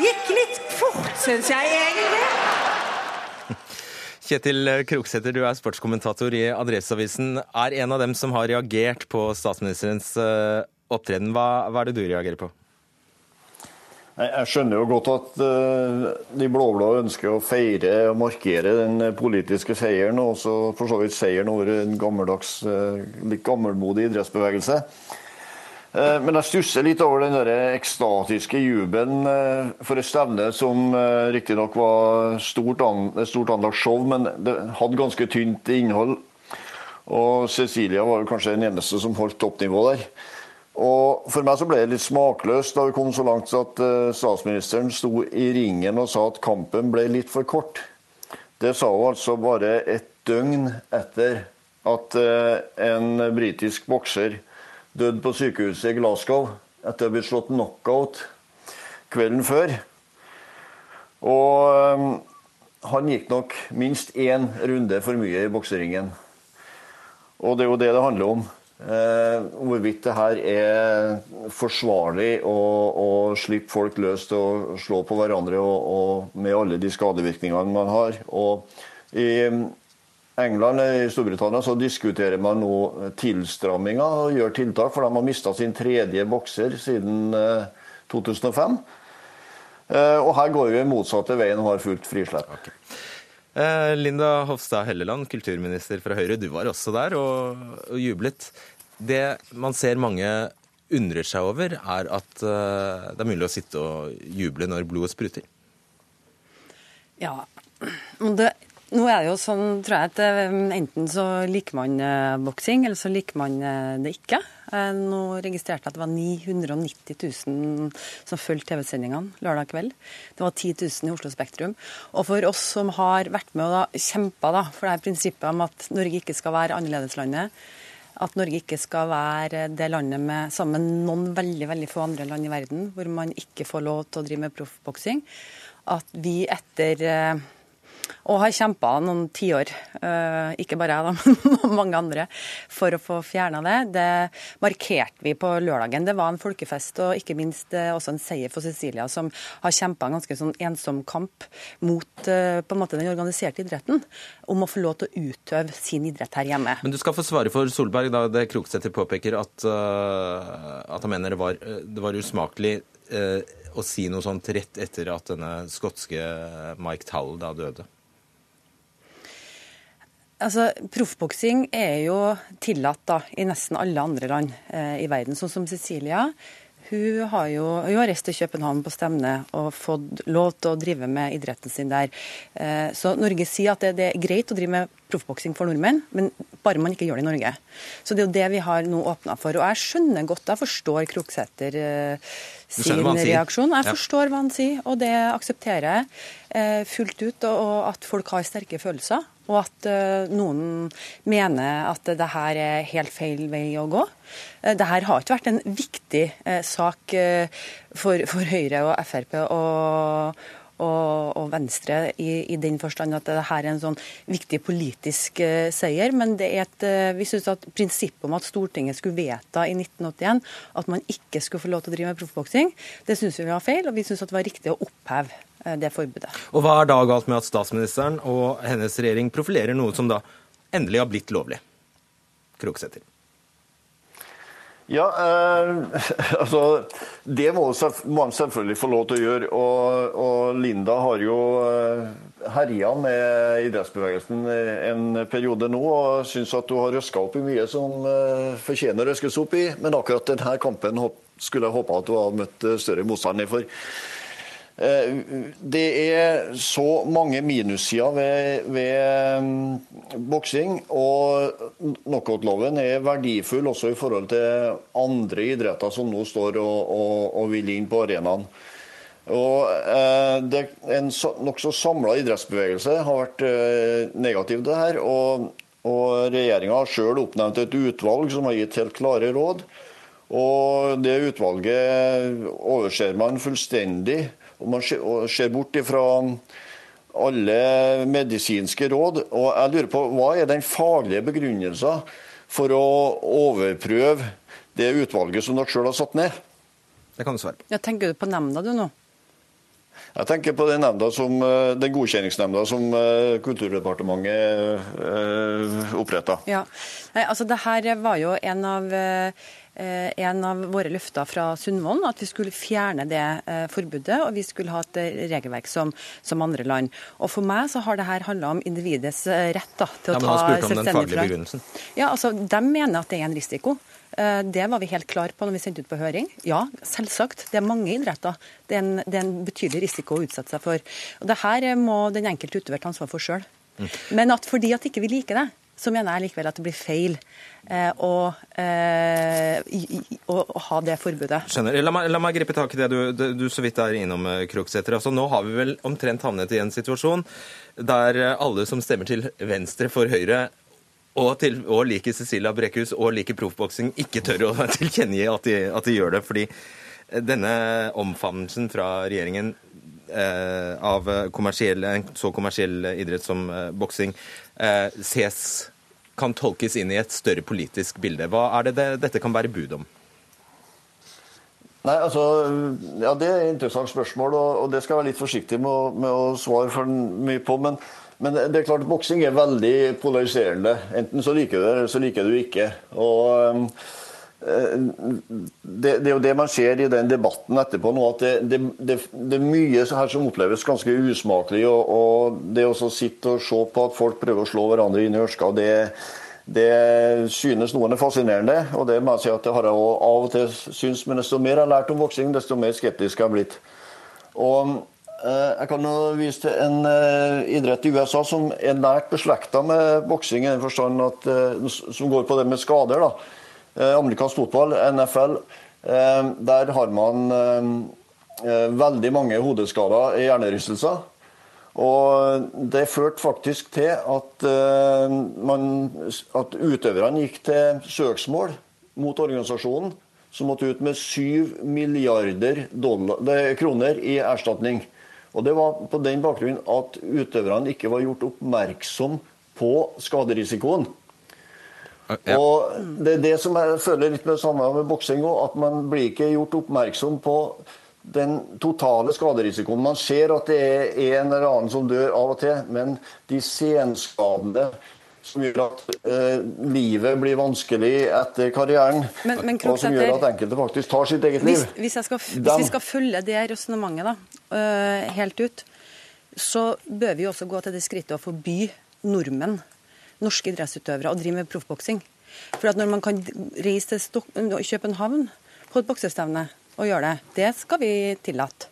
Gikk litt fort, syns jeg egentlig. Kjetil Kroksæter, du er sportskommentator i Adresseavisen. Er en av dem som har reagert på statsministerens eh, opptreden. Hva, hva er det du reagerer på? Jeg skjønner jo godt at eh, de blå-blå ønsker å feire og markere den politiske seieren, og også for så vidt seieren over en gammeldags, eh, litt gammelmodig idrettsbevegelse. Eh, Men jeg stusser litt over den der ekstatiske jubelen eh, for et stevne som eh, riktignok var stort, an, stort anlagt show, men det hadde ganske tynt innhold. Og Cecilia var jo kanskje den eneste som holdt toppnivå der. Og For meg så ble det litt smakløst da vi kom så langt at statsministeren sto i ringen og sa at kampen ble litt for kort. Det sa hun altså bare et døgn etter at en britisk bokser døde på sykehuset i Glasgow etter å ha blitt slått knockout kvelden før. Og eh, han gikk nok minst én runde for mye i bokseringen. Og det er jo det det handler om. Eh, hvorvidt det her er forsvarlig å, å slippe folk løs til å slå på hverandre og, og med alle de skadevirkningene man har. Og I England i Storbritannia så diskuterer man nå tilstramminger og gjør tiltak, for de har mista sin tredje bokser siden eh, 2005. Eh, og her går vi motsatte veien og har fullt frislepp. Okay. Linda Hofstad Helleland, kulturminister fra Høyre, du var også der og, og jublet. Det man ser mange undrer seg over, er at eh, det er mulig å sitte og juble når blodet spruter. Ja, og det, Nå er det jo sånn, tror jeg, at eh, enten så liker man eh, boksing, eller så liker man eh, det ikke. Nå registrerte jeg at det var 990 000 som fulgte TV-sendingene lørdag kveld. Det var 10 000 i Oslo Spektrum. Og for oss som har vært med og kjempa for det her prinsippet om at Norge ikke skal være annerledeslandet, at Norge ikke skal være det landet med sammen noen veldig veldig få andre land i verden hvor man ikke får lov til å drive med proffboksing, at vi etter og har kjempa noen tiår, uh, ikke bare jeg, da, [LAUGHS] men mange andre, for å få fjerna det. Det markerte vi på lørdagen. Det var en folkefest og ikke minst uh, også en seier for Cecilia, som har kjempa en ganske sånn ensom kamp mot uh, på en måte den organiserte idretten, om å få lov til å utøve sin idrett her hjemme. Men du skal få svare for Solberg, da det Kroksæter påpeker at, at han mener det var, det var usmakelig å si noe sånt rett etter at denne skotske Mike Tall da døde? Altså, Proffboksing er jo tillatt da, i nesten alle andre land eh, i verden, sånn som Cecilia. Hun har jo hun har reist til København på stevne og fått lov til å drive med idretten sin der. Eh, så Norge sier at det, det er greit å drive med proffboksing for nordmenn, men bare man ikke gjør det i Norge. Så det er jo det vi har nå åpna for. Og jeg skjønner godt, jeg forstår Kroksæter eh, sin reaksjon. Jeg forstår hva han sier, og det aksepterer jeg eh, fullt ut. Og at folk har sterke følelser og at uh, noen mener at det her er helt feil vei å gå. Uh, det her har ikke vært en viktig uh, sak for, for, Høyre og Frp og, og, og Venstre i, i, den forstand at dette er en sånn viktig politisk seier. Men et, vi synes at prinsippet om at Stortinget skulle vedta i 1981 at man ikke skulle få lov til å drive med proffboksing, det syns vi var feil, og vi syns det var riktig å oppheve uh, det forbudet. Og Hva er da galt med at statsministeren og hennes regjering profilerer noe som da endelig har blitt lovlig? Kroksæter. Ja, eh, [LAUGHS] altså Det må man selvfølgelig få lov til å gjøre. Og, og Linda har jo eh, herja med idrettsbevegelsen en periode nå og syns at hun har røska opp i mye som eh, fortjener å røskes opp i. Men akkurat denne kampen skulle jeg håpe at hun hadde møtt eh, større motstand i. for Eh, det er så mange minussider ved, ved mm, boksing, og knockoutloven er verdifull også i forhold til andre idretter som nå står og, og, og vil inn på arenaen. Og eh, det, En nokså samla idrettsbevegelse har vært eh, negativ til det her. Og, og Regjeringa har sjøl oppnevnt et utvalg som har gitt helt klare råd. Og Det utvalget overser man fullstendig og man ser bort ifra alle medisinske råd. Og jeg lurer på, Hva er den faglige begrunnelsen for å overprøve det utvalget som dere sjøl har satt ned? Det kan du svare på. Ja, tenker du på nemnda du nå? Jeg tenker på den, som, eh, den godkjenningsnemnda som eh, Kulturdepartementet eh, oppretta. Ja. altså, det her var jo en av Eh, en av våre løfter fra Sundvolden at vi skulle fjerne det eh, forbudet, og vi skulle ha et eh, regelverk som, som andre land. Og For meg så har det her handla om individets rett da, til å ja, ta selvstendig fra. Ja, altså, De mener at det er en risiko. Det var vi helt klar på når vi sendte ut på høring. Ja, selvsagt. Det er mange idretter. Det er en, det er en betydelig risiko å utsette seg for. Og Det her må den enkelte utøver ta ansvar for sjøl. Mm. Men at fordi at ikke vi liker det, så mener jeg likevel at det blir feil eh, å, eh, å, å, ha det forbudet. Skjønner. La meg, la meg gripe tak i det du, du, så vidt er innom, eh, Kroksæter. Altså, nå har vi vel omtrent havnet i en situasjon der eh, alle som stemmer til venstre for Høyre, og, til, og liker Cecilia Brekkhus og liker proffboksing, ikke tør å [LAUGHS] tilkjennegi at de, at de gjør det. fordi denne omfavnelsen fra regjeringen eh, av en så kommersiell idrett som eh, boksing eh, ses kan tolkes inn i et større politisk bilde. Hva er det, det dette kan være bud om? Nei, altså, ja, Det er et interessant spørsmål, og, det skal jeg være litt forsiktig med å, med å svare mye på. Men, men, det er klart, boksing er veldig polariserende. Enten så liker du det, eller så liker du ikke. Og Eh, det, det, er jo det man ser i den debatten etterpå nå, at det, det, det er mye her som oppleves ganske usmakelig. Og, og det å sitte og se på at folk prøver å slå hverandre inn i ørska, det, det synes noen er fascinerende. Og det må jeg si at det har jeg av og til syns. Men desto mer jeg har lært om voksing, desto mer skeptisk jeg har blitt. Og Eh, jeg kan jo vise til en uh, idrett i USA som er nært beslekta med boksing, i den forstand at, som går på det med skader. da. Uh, Amerikansk fotball, NFL, der har man veldig mange hodeskader i hjernerystelser. Og det førte faktisk til at, man, at utøverne gikk til søksmål mot organisasjonen, som måtte ut med 7 milliarder dollar, kroner i erstatning. Og Det var på den bakgrunn at utøverne ikke var gjort oppmerksom på skaderisikoen. Ja. Og Det er det som jeg føler litt med det samme med boksing òg, at man blir ikke gjort oppmerksom på den totale skaderisikoen. Man ser at det er en eller annen som dør av og til, men de senskadene som gjør at eh, livet blir vanskelig etter karrieren. Men, men og som gjør at enkelte faktisk tar sitt eget liv. Hvis, hvis, skal, hvis vi skal følge det resonnementet uh, helt ut, så bør vi også gå til det skrittet å forby nordmenn, norske idrettsutøvere, å drive med proffboksing. For at når man kan reise til Stok København på et boksestevne og gjøre det, det skal vi tillate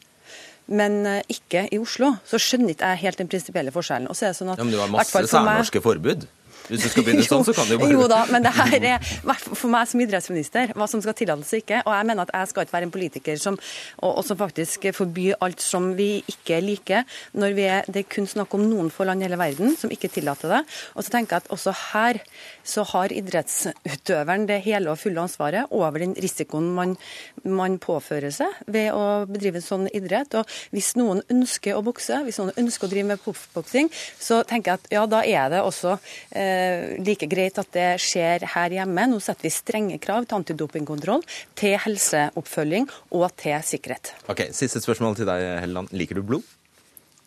men eh, ikke i Oslo, så skjønner ikke jeg helt den prinsipielle forskjellen. Og så er det sånn at, ja, men du har masse særnorske forbud? Hvis du skal begynne sånn, så kan du jo bare Jo da, men det her er for meg som idrettsminister hva som skal tillates og ikke. Og jeg mener at jeg skal ikke være en politiker som, og, og som faktisk forbyr alt som vi ikke liker, når vi er, det er kun snakk om noen få land i hele verden som ikke tillater det. Og så tenker jeg at også her så har idrettsutøveren det hele og fulle ansvaret over den risikoen man, man påfører seg ved å bedrive en sånn idrett. Og hvis noen ønsker å bokse, hvis noen ønsker å drive med proffboksing, så tenker jeg at ja, da er det også Eh, like greit at det skjer her hjemme. Nå setter vi strenge krav til antidopingkontroll, til helseoppfølging og til sikkerhet. Ok, Siste spørsmål til deg, Helleland. Liker du blod?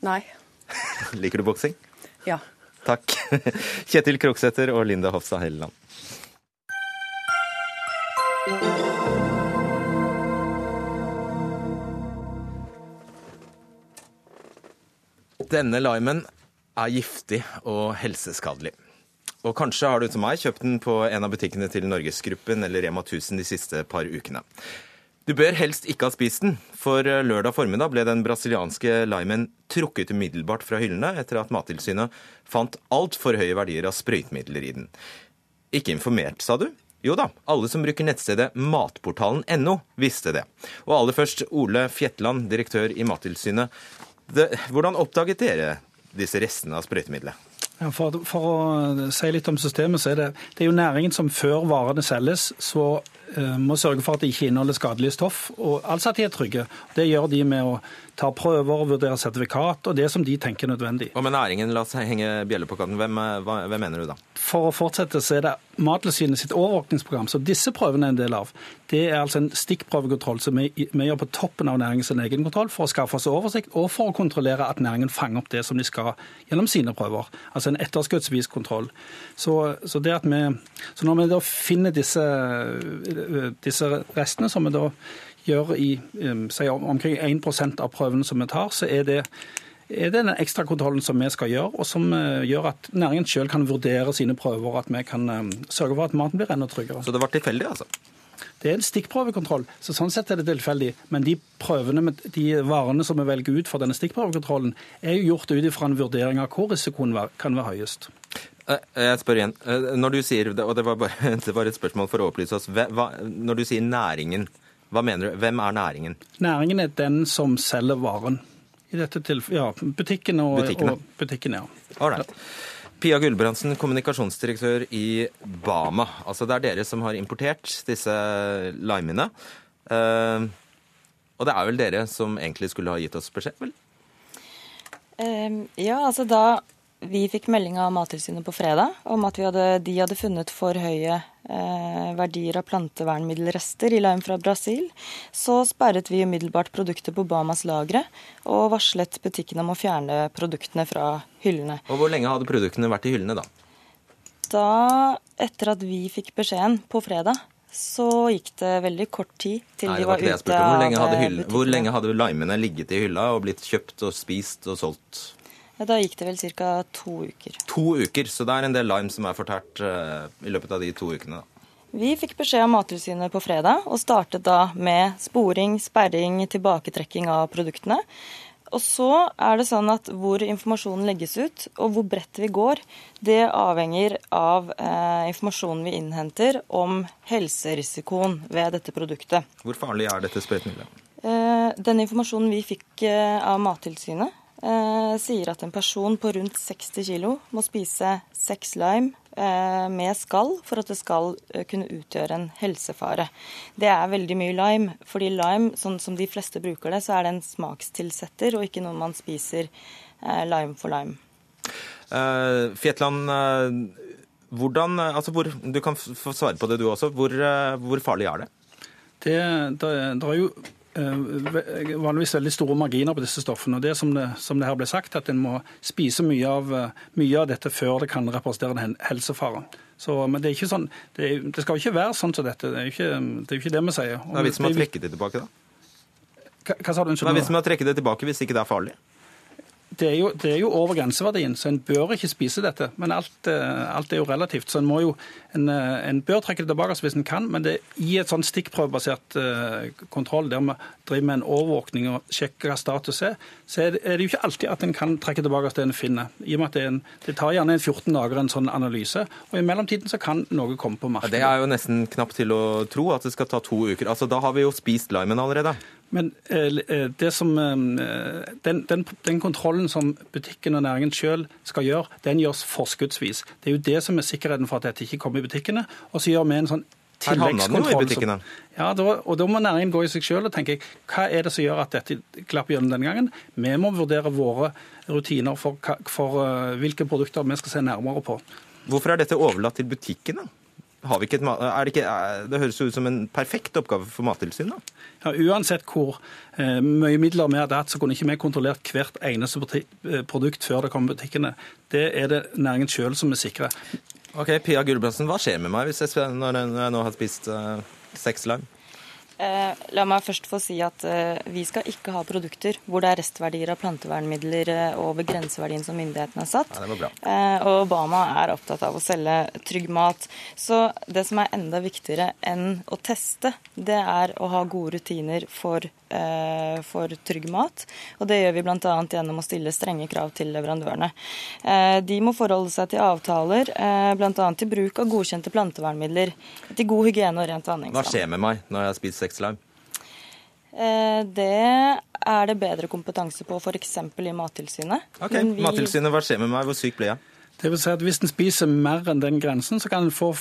Nei. [LAUGHS] Liker du boksing? Ja. Takk. [LAUGHS] Kjetil Kroksæter og Linda Hofstad Helleland. Denne limen er giftig og helseskadelig. Og kanskje har du som meg kjøpt den på en av butikkene til Norgesgruppen eller Rema 1000 de siste par ukene. Du bør helst ikke ha spist den, for lørdag formiddag ble den brasilianske limen trukket umiddelbart fra hyllene etter at Mattilsynet fant altfor høye verdier av sprøytemidler i den. Ikke informert, sa du? Jo da, alle som bruker nettstedet matportalen.no visste det. Og aller først Ole Fjetland, direktør i Mattilsynet. Hvordan oppdaget dere disse restene av sprøytemiddelet? Ja, for, for, å si litt om systemet, så er det, det er jo næringen som før varene selges, så må sørge for at de ikke inneholder skadelige stoff, og altså at de er trygge. Det gjør de med å ta prøver vurdere sertifikat og det som de tenker er nødvendig. Og med næringen, la oss henge bjelle på katten. Hvem, hvem, mener du da? For å fortsette så er det Mattilsynet sitt overvåkningsprogram, som disse prøvene er en del av. Det er altså en stikkprøvekontroll som vi, vi gjør på toppen av næringens egen kontroll for å skaffe oss oversikt og for å kontrollere at næringen fanger opp det som de skal gjennom sine prøver. Altså en etterskuddsvis kontroll. Så, så, det at vi, så når vi da finner disse, disse restene, som vi da gjør i si, omkring 1% av prøvene som vi tar, så er det, er det den ekstrakontrollen som vi skal gjøre, og som uh, gjør at næringen selv kan vurdere sine prøver, at vi kan sørge for at maten blir enda tryggere. Så det var tilfeldig, altså? Det er en stikkprøvekontroll, så sånn sett er det tilfeldig. Men de prøvene, de varene som vi velger ut for denne stikkprøvekontrollen, er jo gjort ut ifra en vurdering av hvor risikoen kan være høyest. Eh, jeg spør igjen. Når du sier, og det var, bare, [LAUGHS] det var et spørsmål for å opplyse oss, hva, når du sier næringen, hva mener du? Hvem er næringen? Næringen er den som selger varen. I dette tilfellet, ja, butikkene og butikkene. Og butikkene ja. All. Pia Gulbrandsen, kommunikasjonsdirektør i Bama. Altså Det er dere som har importert disse limene. Og det er vel dere som egentlig skulle ha gitt oss beskjed, vel? Uh, ja, altså da vi fikk melding av Mattilsynet på fredag om at hadde, de hadde funnet for høye eh, verdier av plantevernmiddelrester i lime fra Brasil. Så sperret vi umiddelbart produktet på Bamas lagre og varslet butikken om å fjerne produktene fra hyllene. Og Hvor lenge hadde produktene vært i hyllene da? Da, etter at vi fikk beskjeden på fredag, så gikk det veldig kort tid til Nei, de var, var ute av butikken. Hvor lenge hadde limene ligget i hylla og blitt kjøpt og spist og solgt? Da gikk det vel ca. to uker. To uker, Så det er en del lime som er fortært uh, i løpet av de to ukene? Vi fikk beskjed av Mattilsynet på fredag og startet da med sporing, sperring, tilbaketrekking av produktene. Og så er det sånn at hvor informasjonen legges ut, og hvor bredt vi går, det avhenger av eh, informasjonen vi innhenter om helserisikoen ved dette produktet. Hvor farlig er dette sprøytemiddelet? Eh, den informasjonen vi fikk eh, av Mattilsynet, eh, sier at en person på rundt 60 kg må spise seks lime eh, med skall for at det skal eh, kunne utgjøre en helsefare. Det er veldig mye lime, fordi lime, sånn som de fleste bruker det, så er det en smakstilsetter og ikke noe man spiser eh, lime for lime. Uh, Fjetland, uh, hvordan, altså hvor, du kan få svare på det du også. Hvor, uh, hvor farlig er det? Det, det, det er jo vanligvis veldig store marginer på disse stoffene. og det som det, som det her ble sagt, at En må spise mye av, mye av dette før det kan representere en helsefare. Så, men det, er ikke sånn, det, det skal jo ikke være sånn som dette. Det er jo ikke det, er ikke det vi sier. Hva er vitsen med å trekke det tilbake, da? Hva, hva sa du? Hva er vitsen med å trekke det tilbake hvis ikke det er farlig? Det er, jo, det er, jo, over grenseverdien, så en bør ikke spise dette. Men alt, eh, alt er jo relativt. Så en, må jo, en, eh, en bør trekke det tilbake hvis en kan, men det, i et sånn stikkprøvebasert uh, kontroll der vi driver med en overvåkning og sjekker hva status er, så er det, er det jo ikke alltid at en kan trekke tilbake det en finner. I og med at det, en, det tar gjerne 14 dager en sånn analyse, og i mellomtiden så kan noe komme på markedet. Ja, det er jo nesten knapt til å tro at det skal ta to uker. Altså, Da har vi jo spist limen allerede. Men det som, den, den, den kontrollen som butikken og næringen selv skal gjøre, den gjøres forskuddsvis. Det er jo det som er sikkerheten for at dette ikke kommer i butikkene. Og så gjør vi en sånn tilleggskontroll. Som, ja, da, og da må næringen gå i seg selv og tenke hva er det som gjør at dette klapper gjennom denne gangen. Vi må vurdere våre rutiner for, for hvilke produkter vi skal se nærmere på. Hvorfor er dette overlatt til butikkene? Har vi ikke et, er det, ikke, det høres ut som en perfekt oppgave for Mattilsynet? Ja, uansett hvor eh, mye midler vi hadde hatt, så kunne ikke vi kontrollert hvert eneste eh, produkt før det kom i butikkene. Det er det næringen sjøl som er sikre. Ok, Pia Gulbrandsen, hva skjer med meg hvis jeg, når jeg nå har spist eh, seks lime? Eh, la meg først få si at eh, vi skal ikke ha produkter hvor det er restverdier av plantevernmidler eh, over grenseverdien som myndighetene har satt. Ja, det var bra. Og Obama er opptatt av å selge trygg mat. Så det som er enda viktigere enn å teste, det er å ha gode rutiner for, for trygg mat. Og det gjør vi bl.a. gjennom å stille strenge krav til leverandørene. De må forholde seg til avtaler, bl.a. til bruk av godkjente plantevernmidler, til god hygiene og rent vanningsvann. Hva skjer med meg når jeg har spist sexlime? Eh, det er det bedre kompetanse på f.eks. i Mattilsynet. Ok, vi... Mattilsynet, Hva skjer med meg? Hvor syk blir jeg? Det vil si at Hvis en spiser mer enn den grensen, så kan en få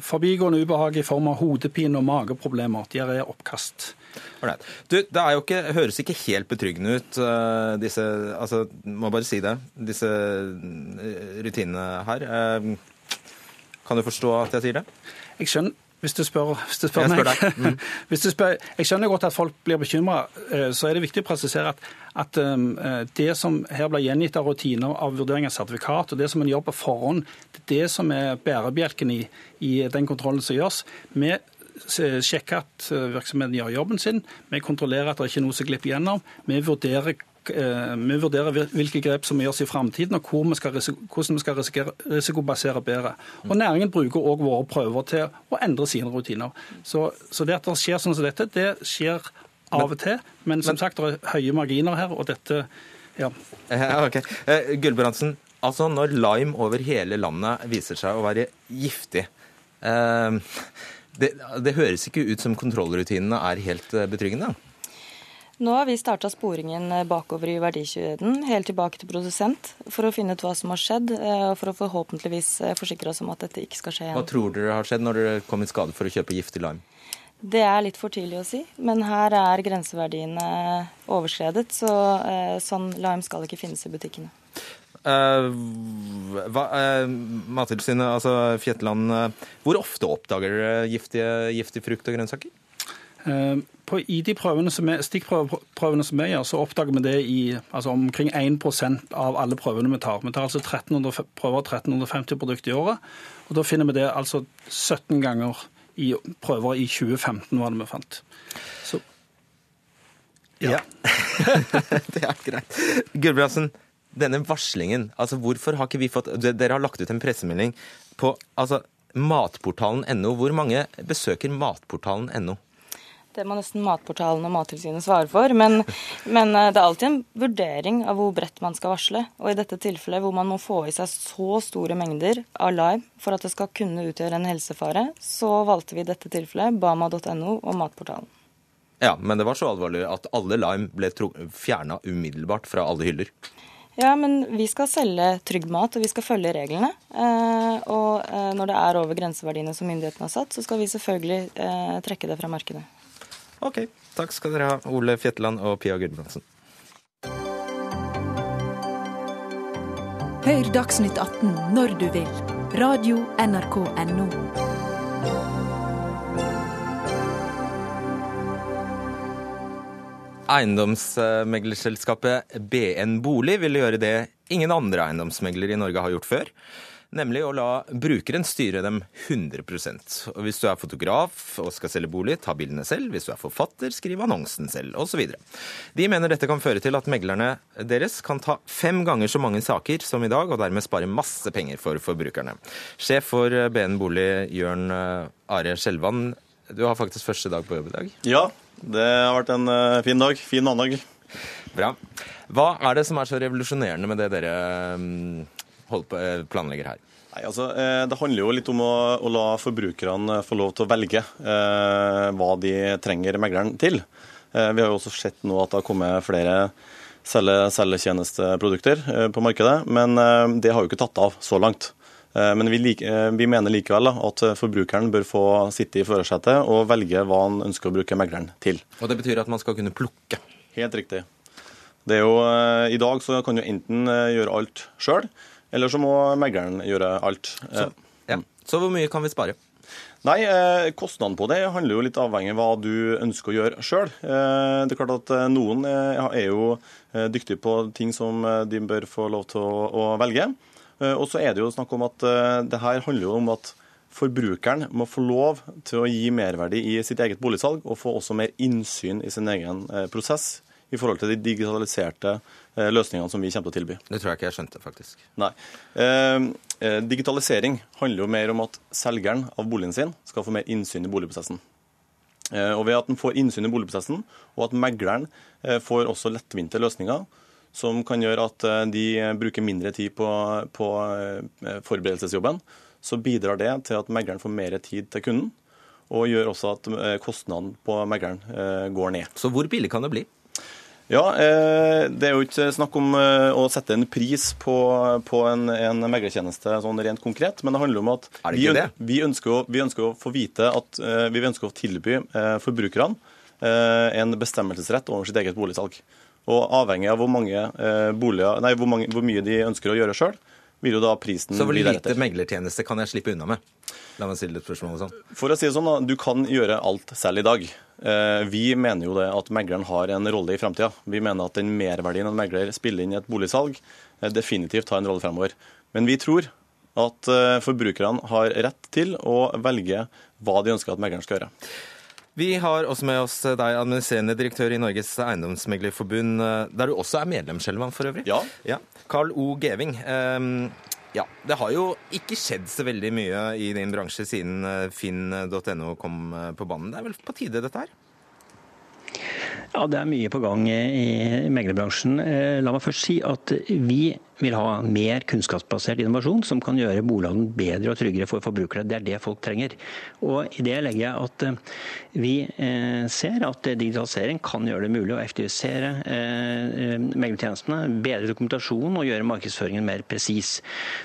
forbigående ubehag i form av hodepine og mageproblemer. Diaré, oppkast. Right. Du, Det er jo ikke, høres ikke helt betryggende ut, uh, disse altså, må bare si det, disse rutinene her. Uh, kan du forstå at jeg sier det? Jeg skjønner, hvis du spør, hvis du spør, jeg spør meg. Mm. [LAUGHS] hvis du spør, jeg skjønner godt at folk blir bekymra. Eh, så er det viktig å presisere at, at um, det som her blir gjengitt av rutiner av vurdering av sertifikat, og det som en gjør på forhånd, det er det som er bærebjelken i, i den kontrollen som gjøres. Vi sjekker at virksomheten gjør jobben sin. Vi kontrollerer at det ikke er noe som glipper gjennom. Vi vurderer Eh, vi vurderer hvilke grep som gjøres i framtiden, og vi skal, hvordan vi skal risikobasere bedre. Og Næringen bruker også våre prøver til å endre sine rutiner. Så, så, det at det skjer sånn som dette, det skjer av og til. Men som sagt, det er høye marginer her, og dette ja. [LAUGHS] ok. Gullbrandsen, Gulbrandsen, altså når lime over hele landet viser seg å være giftig eh, det, det høres ikke ut som kontrollrutinene er helt betryggende? Nå har vi starta sporingen eh, bakover i verdikjeden, helt tilbake til produsent, for å finne ut hva som har skjedd, eh, og for å forhåpentligvis eh, forsikre oss om at dette ikke skal skje igjen. Hva tror dere har skjedd når dere kom i skade for å kjøpe giftig lime? Det er litt for tidlig å si, men her er grenseverdiene overskredet, så sånn lime skal ikke finnes i butikkene. Uh, hva, uh, Mattilsynet, altså Fjetland, uh, hvor ofte oppdager dere giftige, giftig frukt og grønnsaker? På, I de som er, stikkprøvene som vi gjør, så oppdager vi det i altså omkring 1% av alle prøvene vi tar. Vi tar altså 1300, prøver 1350 produkter i året. og Da finner vi det altså 17 ganger i prøver i 2015, var det vi fant. Så, ja. ja. [LAUGHS] det er greit. Gulbrandsen, denne varslingen, altså hvorfor har ikke vi fått Dere har lagt ut en pressemelding på altså, matportalen.no. Hvor mange besøker matportalen.no? Det må nesten Matportalen og Mattilsynet svare for. Men, [LAUGHS] men, eh, det er alltid en vurdering av hvor bredt man skal varsle. Og i dette tilfellet hvor man må få i seg så store mengder av lime for at det skal kunne utgjøre en helsefare, så valgte vi i dette tilfellet bama.no og Matportalen. Ja, men det var så alvorlig at alle lime ble fjerna umiddelbart fra alle hyller. Ja, men vi skal selge trygg mat, og vi skal følge reglene. Eh, og eh, når det er over grenseverdiene som myndighetene har satt, så skal vi selvfølgelig eh, trekke det fra markedet. Ok, takk skal dere ha, Ole Fjetteland og Pia Gudbrandsen. Hør Dagsnytt 18 når du vil. Radio NRK Radio.nrk.no. Eiendomsmeglerselskapet BN Bolig ville gjøre det ingen andre eiendomsmeglere i Norge har gjort før. Nemlig å la brukeren styre dem 100% Og Hvis du er fotograf og skal selge bolig, ta bildene selv. Hvis du er forfatter, skriv annonsen selv, osv. De mener dette kan føre til at meglerne deres kan ta fem ganger så mange saker som i dag, og dermed spare masse penger for forbrukerne. Sjef for BN Bolig, Jørn Are Skjelvan, du har faktisk første dag på jobb i dag. Ja, det har vært en uh, fin dag. Fin mandag. Bra. Hva er det som er så revolusjonerende med det dere um, på, eh, planlegger her? Nei, altså, eh, Det handler jo litt om å, å la forbrukerne få lov til å velge eh, hva de trenger megleren til. Eh, vi har jo også sett nå at det har kommet flere selgetjenesteprodukter eh, på markedet, men det har jo ikke tatt av så langt. Eh, men vi, like, eh, vi, mener likevel at forbrukeren bør få sitte i førersetet og velge hva han ønsker å bruke megleren til. Og Det betyr at man skal kunne plukke? Helt riktig. Det er jo, eh, I dag så kan du enten gjøre alt sjøl, eller så må megleren gjøre alt. Så, ja. så hvor mye kan vi spare? Nei, Kostnadene på det handler jo litt avhengig av hva du ønsker å gjøre sjøl. Det klart at Noen er jo dyktige på ting som de bør få lov til å velge. Eh, og så er det jo snakk om at eh, det her handler jo om at forbrukeren må få lov til å gi merverdi i sitt eget boligsalg, og få også mer innsyn i sin egen eh, prosess i forhold til de digitaliserte løsningene som vi kommer til å tilby. Det tror jeg ikke jeg skjønte, faktisk. Nei. Eh, digitalisering handler jo mer om at selgeren av boligen sin skal få mer innsyn i boligprosessen. Eh, og Ved at en får innsyn i boligprosessen, og at megleren eh, får også lettvinte løsninger, som kan gjøre at eh, de bruker mindre tid på, på eh, forberedelsesjobben, så bidrar det til at megleren får mer tid til kunden, og gjør også at eh, kostnaden på megleren går ned. Så hvor billig kan det bli? Ja, Det er jo ikke snakk om å sette en pris på, på en, en meglertjeneste sånn rent konkret, men det handler om at vi, vi, ønsker å, vi, ønsker å, få vite at vi ønsker å tilby forbrukerne en bestemmelsesrett over sitt eget boligsalg. Og avhengig av hvor, mange, eh, boliger, nei, hvor, mange, hvor mye de ønsker å gjøre sjøl, vil jo da prisen Så hvor lite meglertjeneste kan jeg slippe unna med? La meg stille et spørsmål sånn. For å si det sånn, da, du kan gjøre alt selv i dag. Eh, vi mener jo det at megleren har en rolle i framtida. Vi mener at den merverdien en megler spiller inn i et boligsalg, eh, definitivt har en rolle fremover. Men vi tror at forbrukerne har rett til å velge hva de ønsker at megleren skal gjøre. Vi har også med oss deg, administrerende direktør i Norges Eiendomsmeglerforbund, eh, der du også er medlem, Skjelvan, for øvrig. Ja. ja. Carl O. Geving. Um, ja, Det har jo ikke skjedd så veldig mye i din bransje siden eh, finn.no kom eh, på banen. Det er vel på tide, dette her? Ja, Det er mye på gang i meglerbransjen. La meg først si at vi vil ha mer kunnskapsbasert innovasjon som kan gjøre bolighandelen bedre og tryggere for forbrukere. Det er det folk trenger. Og I det legger jeg at eh, vi eh, ser at digitalisering kan gjøre det mulig å effektivisere eh, meglertjenestene, bedre dokumentasjonen og gjøre markedsføringen mer presis.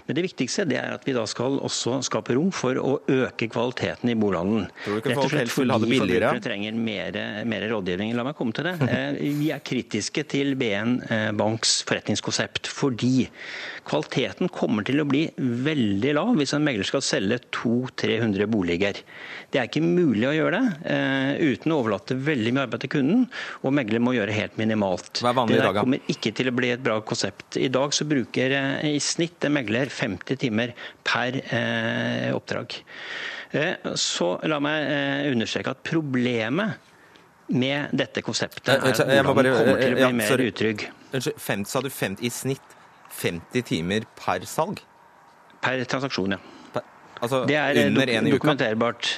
Men det viktigste det er at vi da skal også skape rom for å øke kvaliteten i bolighandelen. Rett og slett fordi forbrukere trenger mer, mer rådgivning. La meg komme til det. Vi er kritiske til BN Banks forretningskonsept. fordi Kvaliteten kommer til å bli veldig lav hvis en megler skal selge 200-300 boliger. Det er ikke mulig å gjøre det uh, uten å overlate veldig mye arbeid til kunden, og megler må gjøre helt minimalt. Hva er vanlig det kommer ikke til å bli et bra konsept. I dag så bruker uh, i snitt en megler 50 timer per uh, oppdrag. Så la meg understreke at problemet med dette konseptet er at hvordan kommer til å bli mer utrygg. Unnskyld, sa du 50 i snitt? 50 timer per salg? Per transaksjon, ja. Per, altså det er under én uka? dokumenterbart.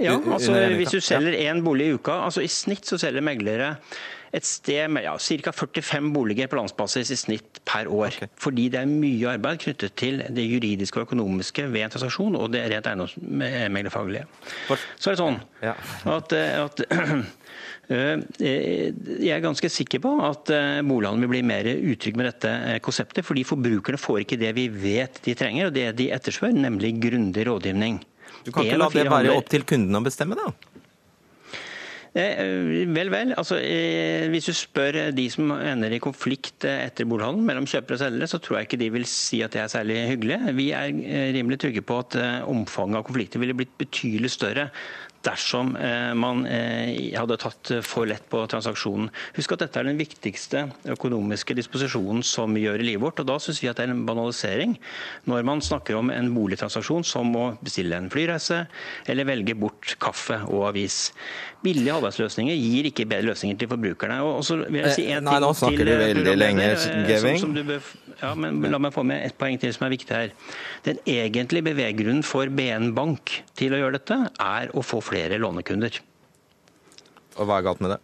Ja, altså Hvis du selger én bolig i uka altså I snitt så selger meglere et sted med ja, ca. 45 boliger på landsbasis i snitt per år. Fordi det er mye arbeid knyttet til det juridiske og økonomiske ved en transaksjon og det rent eiendomsmeglerfaglige. Så er det sånn at, eh, at [CLEARS THROAT] eh, jeg er ganske sikker på at eh, bolighandelen vil bli mer utrygg med dette eh, konseptet, fordi forbrukerne får ikke det vi vet de trenger, og det de etterspør, nemlig grundig rådgivning. Du kan ikke la det være opp til kunden å bestemme, da? Eh, Vel, vel. Altså, eh, hvis du spør de som ender i konflikt eh, etter bolighandelen mellom kjøpere og selgere, så tror jeg ikke de vil si at det er særlig hyggelig. Vi er eh, rimelig trygge på at eh, omfanget av konflikter ville blitt betydelig større dersom eh, man eh, hadde tatt for lett på transaksjonen. Husk at dette er den viktigste økonomiske disposisjonen som vi gjør i livet vårt. og Da syns vi at det er en banalisering når man snakker om en boligtransaksjon som å bestille en flyreise eller velge bort kaffe og avis. Billige halvveisløsninger gir ikke bedre løsninger til forbrukerne. Og så vil jeg si Eh, en nei, ting nå snakker til, du eh, veldig lenge, eh, som- Geving. Ja, men La meg få med et poeng til som er viktig her. Den egentlige beveggrunnen for BN Bank til å gjøre dette, er å få flere lånekunder. Og hva er galt med det?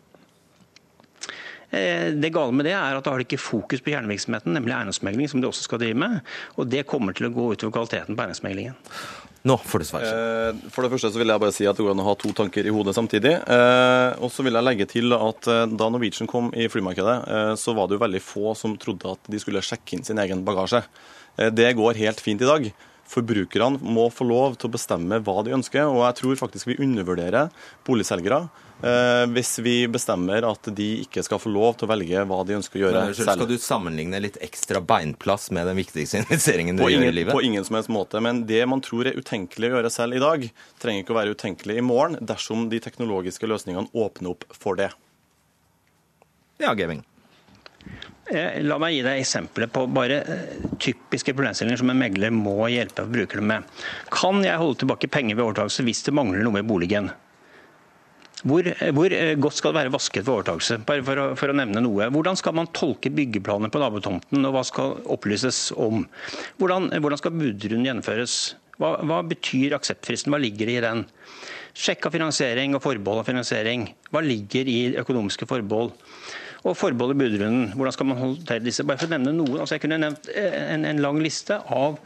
Det gale med det er at da har de ikke fokus på kjernevirksomheten, nemlig eiendomsmegling, som de også skal drive med. Og det kommer til å gå utover kvaliteten på eiendomsmeglingen. Nå får du svare. Eh, For det første så vil jeg bare si at det går an å ha to tanker i hodet samtidig. Eh, Og så vil jeg legge til at eh, da Norwegian kom i flymarkedet, så var det jo veldig få som trodde at de skulle sjekke inn sin egen bagasje. Det går helt fint i dag. Forbrukerne må få lov til å bestemme hva de ønsker, og jeg tror faktisk vi undervurderer boligselgere eh, hvis vi bestemmer at de ikke skal få lov til å velge hva de ønsker å gjøre Men, selv. skal du sammenligne litt ekstra beinplass med den viktigste [LAUGHS] investeringen du På gjør ingen, i livet? på ingen som helst måte. Men det man tror er utenkelig å gjøre selv i dag, trenger ikke å være utenkelig i morgen dersom de teknologiske løsningene åpner opp for det. Ja, Geving. Eh, La meg gi deg eksempler på bare eh, typiske problemstillinger som en megler må hjelpe brukerne med. Kan jeg holde tilbake penger ved overtakelse hvis det mangler noe i boligen? Hvor, eh, hvor godt skal det være vasket ved overtakelse? Bare for å, for å nevne noe. Hvordan skal man tolke byggeplaner på nabotomten, og hva skal opplyses om? Hvordan, hvordan skal budrunden gjennomføres? Hva, hva betyr akseptfristen? Hva ligger i den? Sjekk av finansiering og forbehold av finansiering. Hva ligger i økonomiske forbehold? Og forbehold i budrunden. Hvordan skal man håndtere disse? Bare for å nevne noen. Altså jeg kunne nevnt eh, en, en lang liste av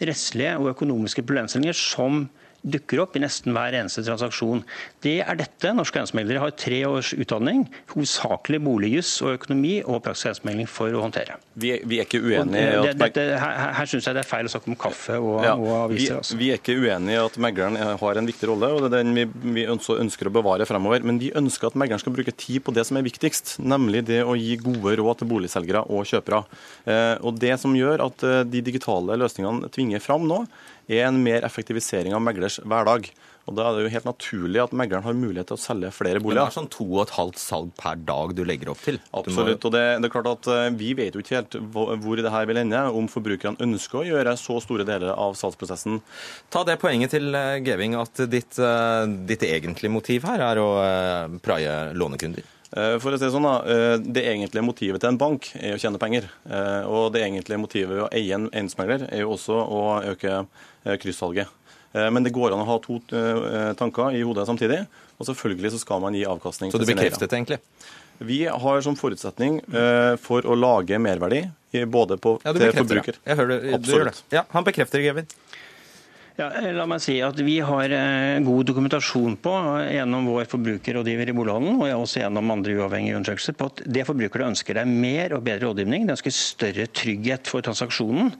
rettslige og økonomiske problemstillinger som dukker opp i nesten hver eneste transaksjon. Det er dette. Norske eiendomsmeglere har tre års utdanning, hovedsakelig boligjuss og økonomi og praktisk eiendomsmegling for å håndtere. Vi er, vi er ikke uenige og, det, at dette, her her, syns jeg det er feil å snakke om kaffe og, Ja, og vi, aviser. Altså. vi er ikke uenige i at megleren har en viktig rolle, og det er den vi, vi ønsker, å bevare fremover. Men vi ønsker at megleren skal bruke tid på det som er viktigst, nemlig det å gi gode råd til boligselgere og kjøpere. Eh, og Det som gjør at eh, de digitale løsningene tvinger fram nå, er en mer effektivisering av meglers hverdag. Og Da er det jo helt naturlig at megleren har mulighet til å selge flere Men det er sånn to og et halvt salg per dag du legger opp til. Absolutt. og det, det er klart at eh, Vi vet jo ikke helt hvor det her vil ende, om forbrukerne ønsker å gjøre så store deler av salgsprosessen. Ta det poenget til eh, Geving at ditt, eh, ditt egentlige motiv her er å praie lånekunder. Eh, For å si Det sånn da, eh, det egentlige motivet til en bank er å tjene penger. Eh, Og det egentlige motivet ved å eie en eiendomsmegler er jo også å øke kryssalget. Men det går an å ha to tanker i hodet samtidig. Og selvfølgelig så skal man gi avkastning Så du bekreftet det egentlig? Vi har som forutsetning for å lage merverdi både på, Ja, til forbruker. det. Jeg hører det. Gjør det. Ja, han bekrefter, Geving. Ja, la meg si at Vi har eh, god dokumentasjon på eh, gjennom vår forbrukerrådgiver i bolighandelen og også gjennom andre uavhengige undersøkelser på at det forbrukerne ønsker er mer og bedre rådgivning. De ønsker større trygghet for transaksjonen.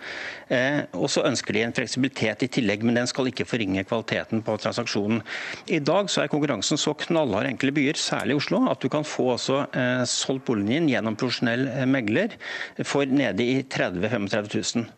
Eh, og så ønsker de en fleksibilitet i tillegg, men den skal ikke forringe kvaliteten på transaksjonen. I dag så er konkurransen så knallhard i enkelte byer, særlig i Oslo, at du kan få også solgt boligen din gjennom profesjonell megler for nede i 30 000-35 000.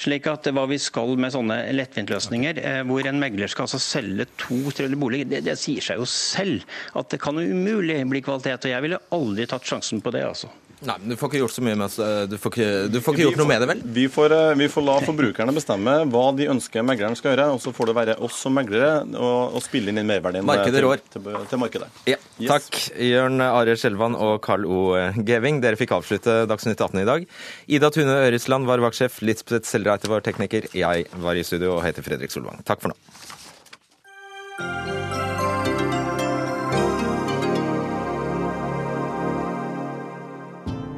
Slik at hva vi skal med sånne lettvintløsninger, eh, hvor en megler skal altså selge to-tre boliger, det, det sier seg jo selv at det kan umulig bli kvalitet. Og jeg ville aldri tatt sjansen på det, altså. Nei, men Du får ikke gjort så mye med eh, Du får ikke, du får ikke gjort noe med det, vel? Vi får, eh, vi får la forbrukerne bestemme hva de ønsker megleren skal gjøre, og så får det være oss som meglere å, spille inn merverdien Markedet til, til, til markedet. Ja, Takk, Jørn Are Skjelvan og Carl O. Geving. Dere fikk avslutte Dagsnytt 18 i dag. Ida Tune Øresland var vaktsjef, Lisbeth Selreite var tekniker. Jeg var i studio og heter Fredrik Solvang. Takk for nå.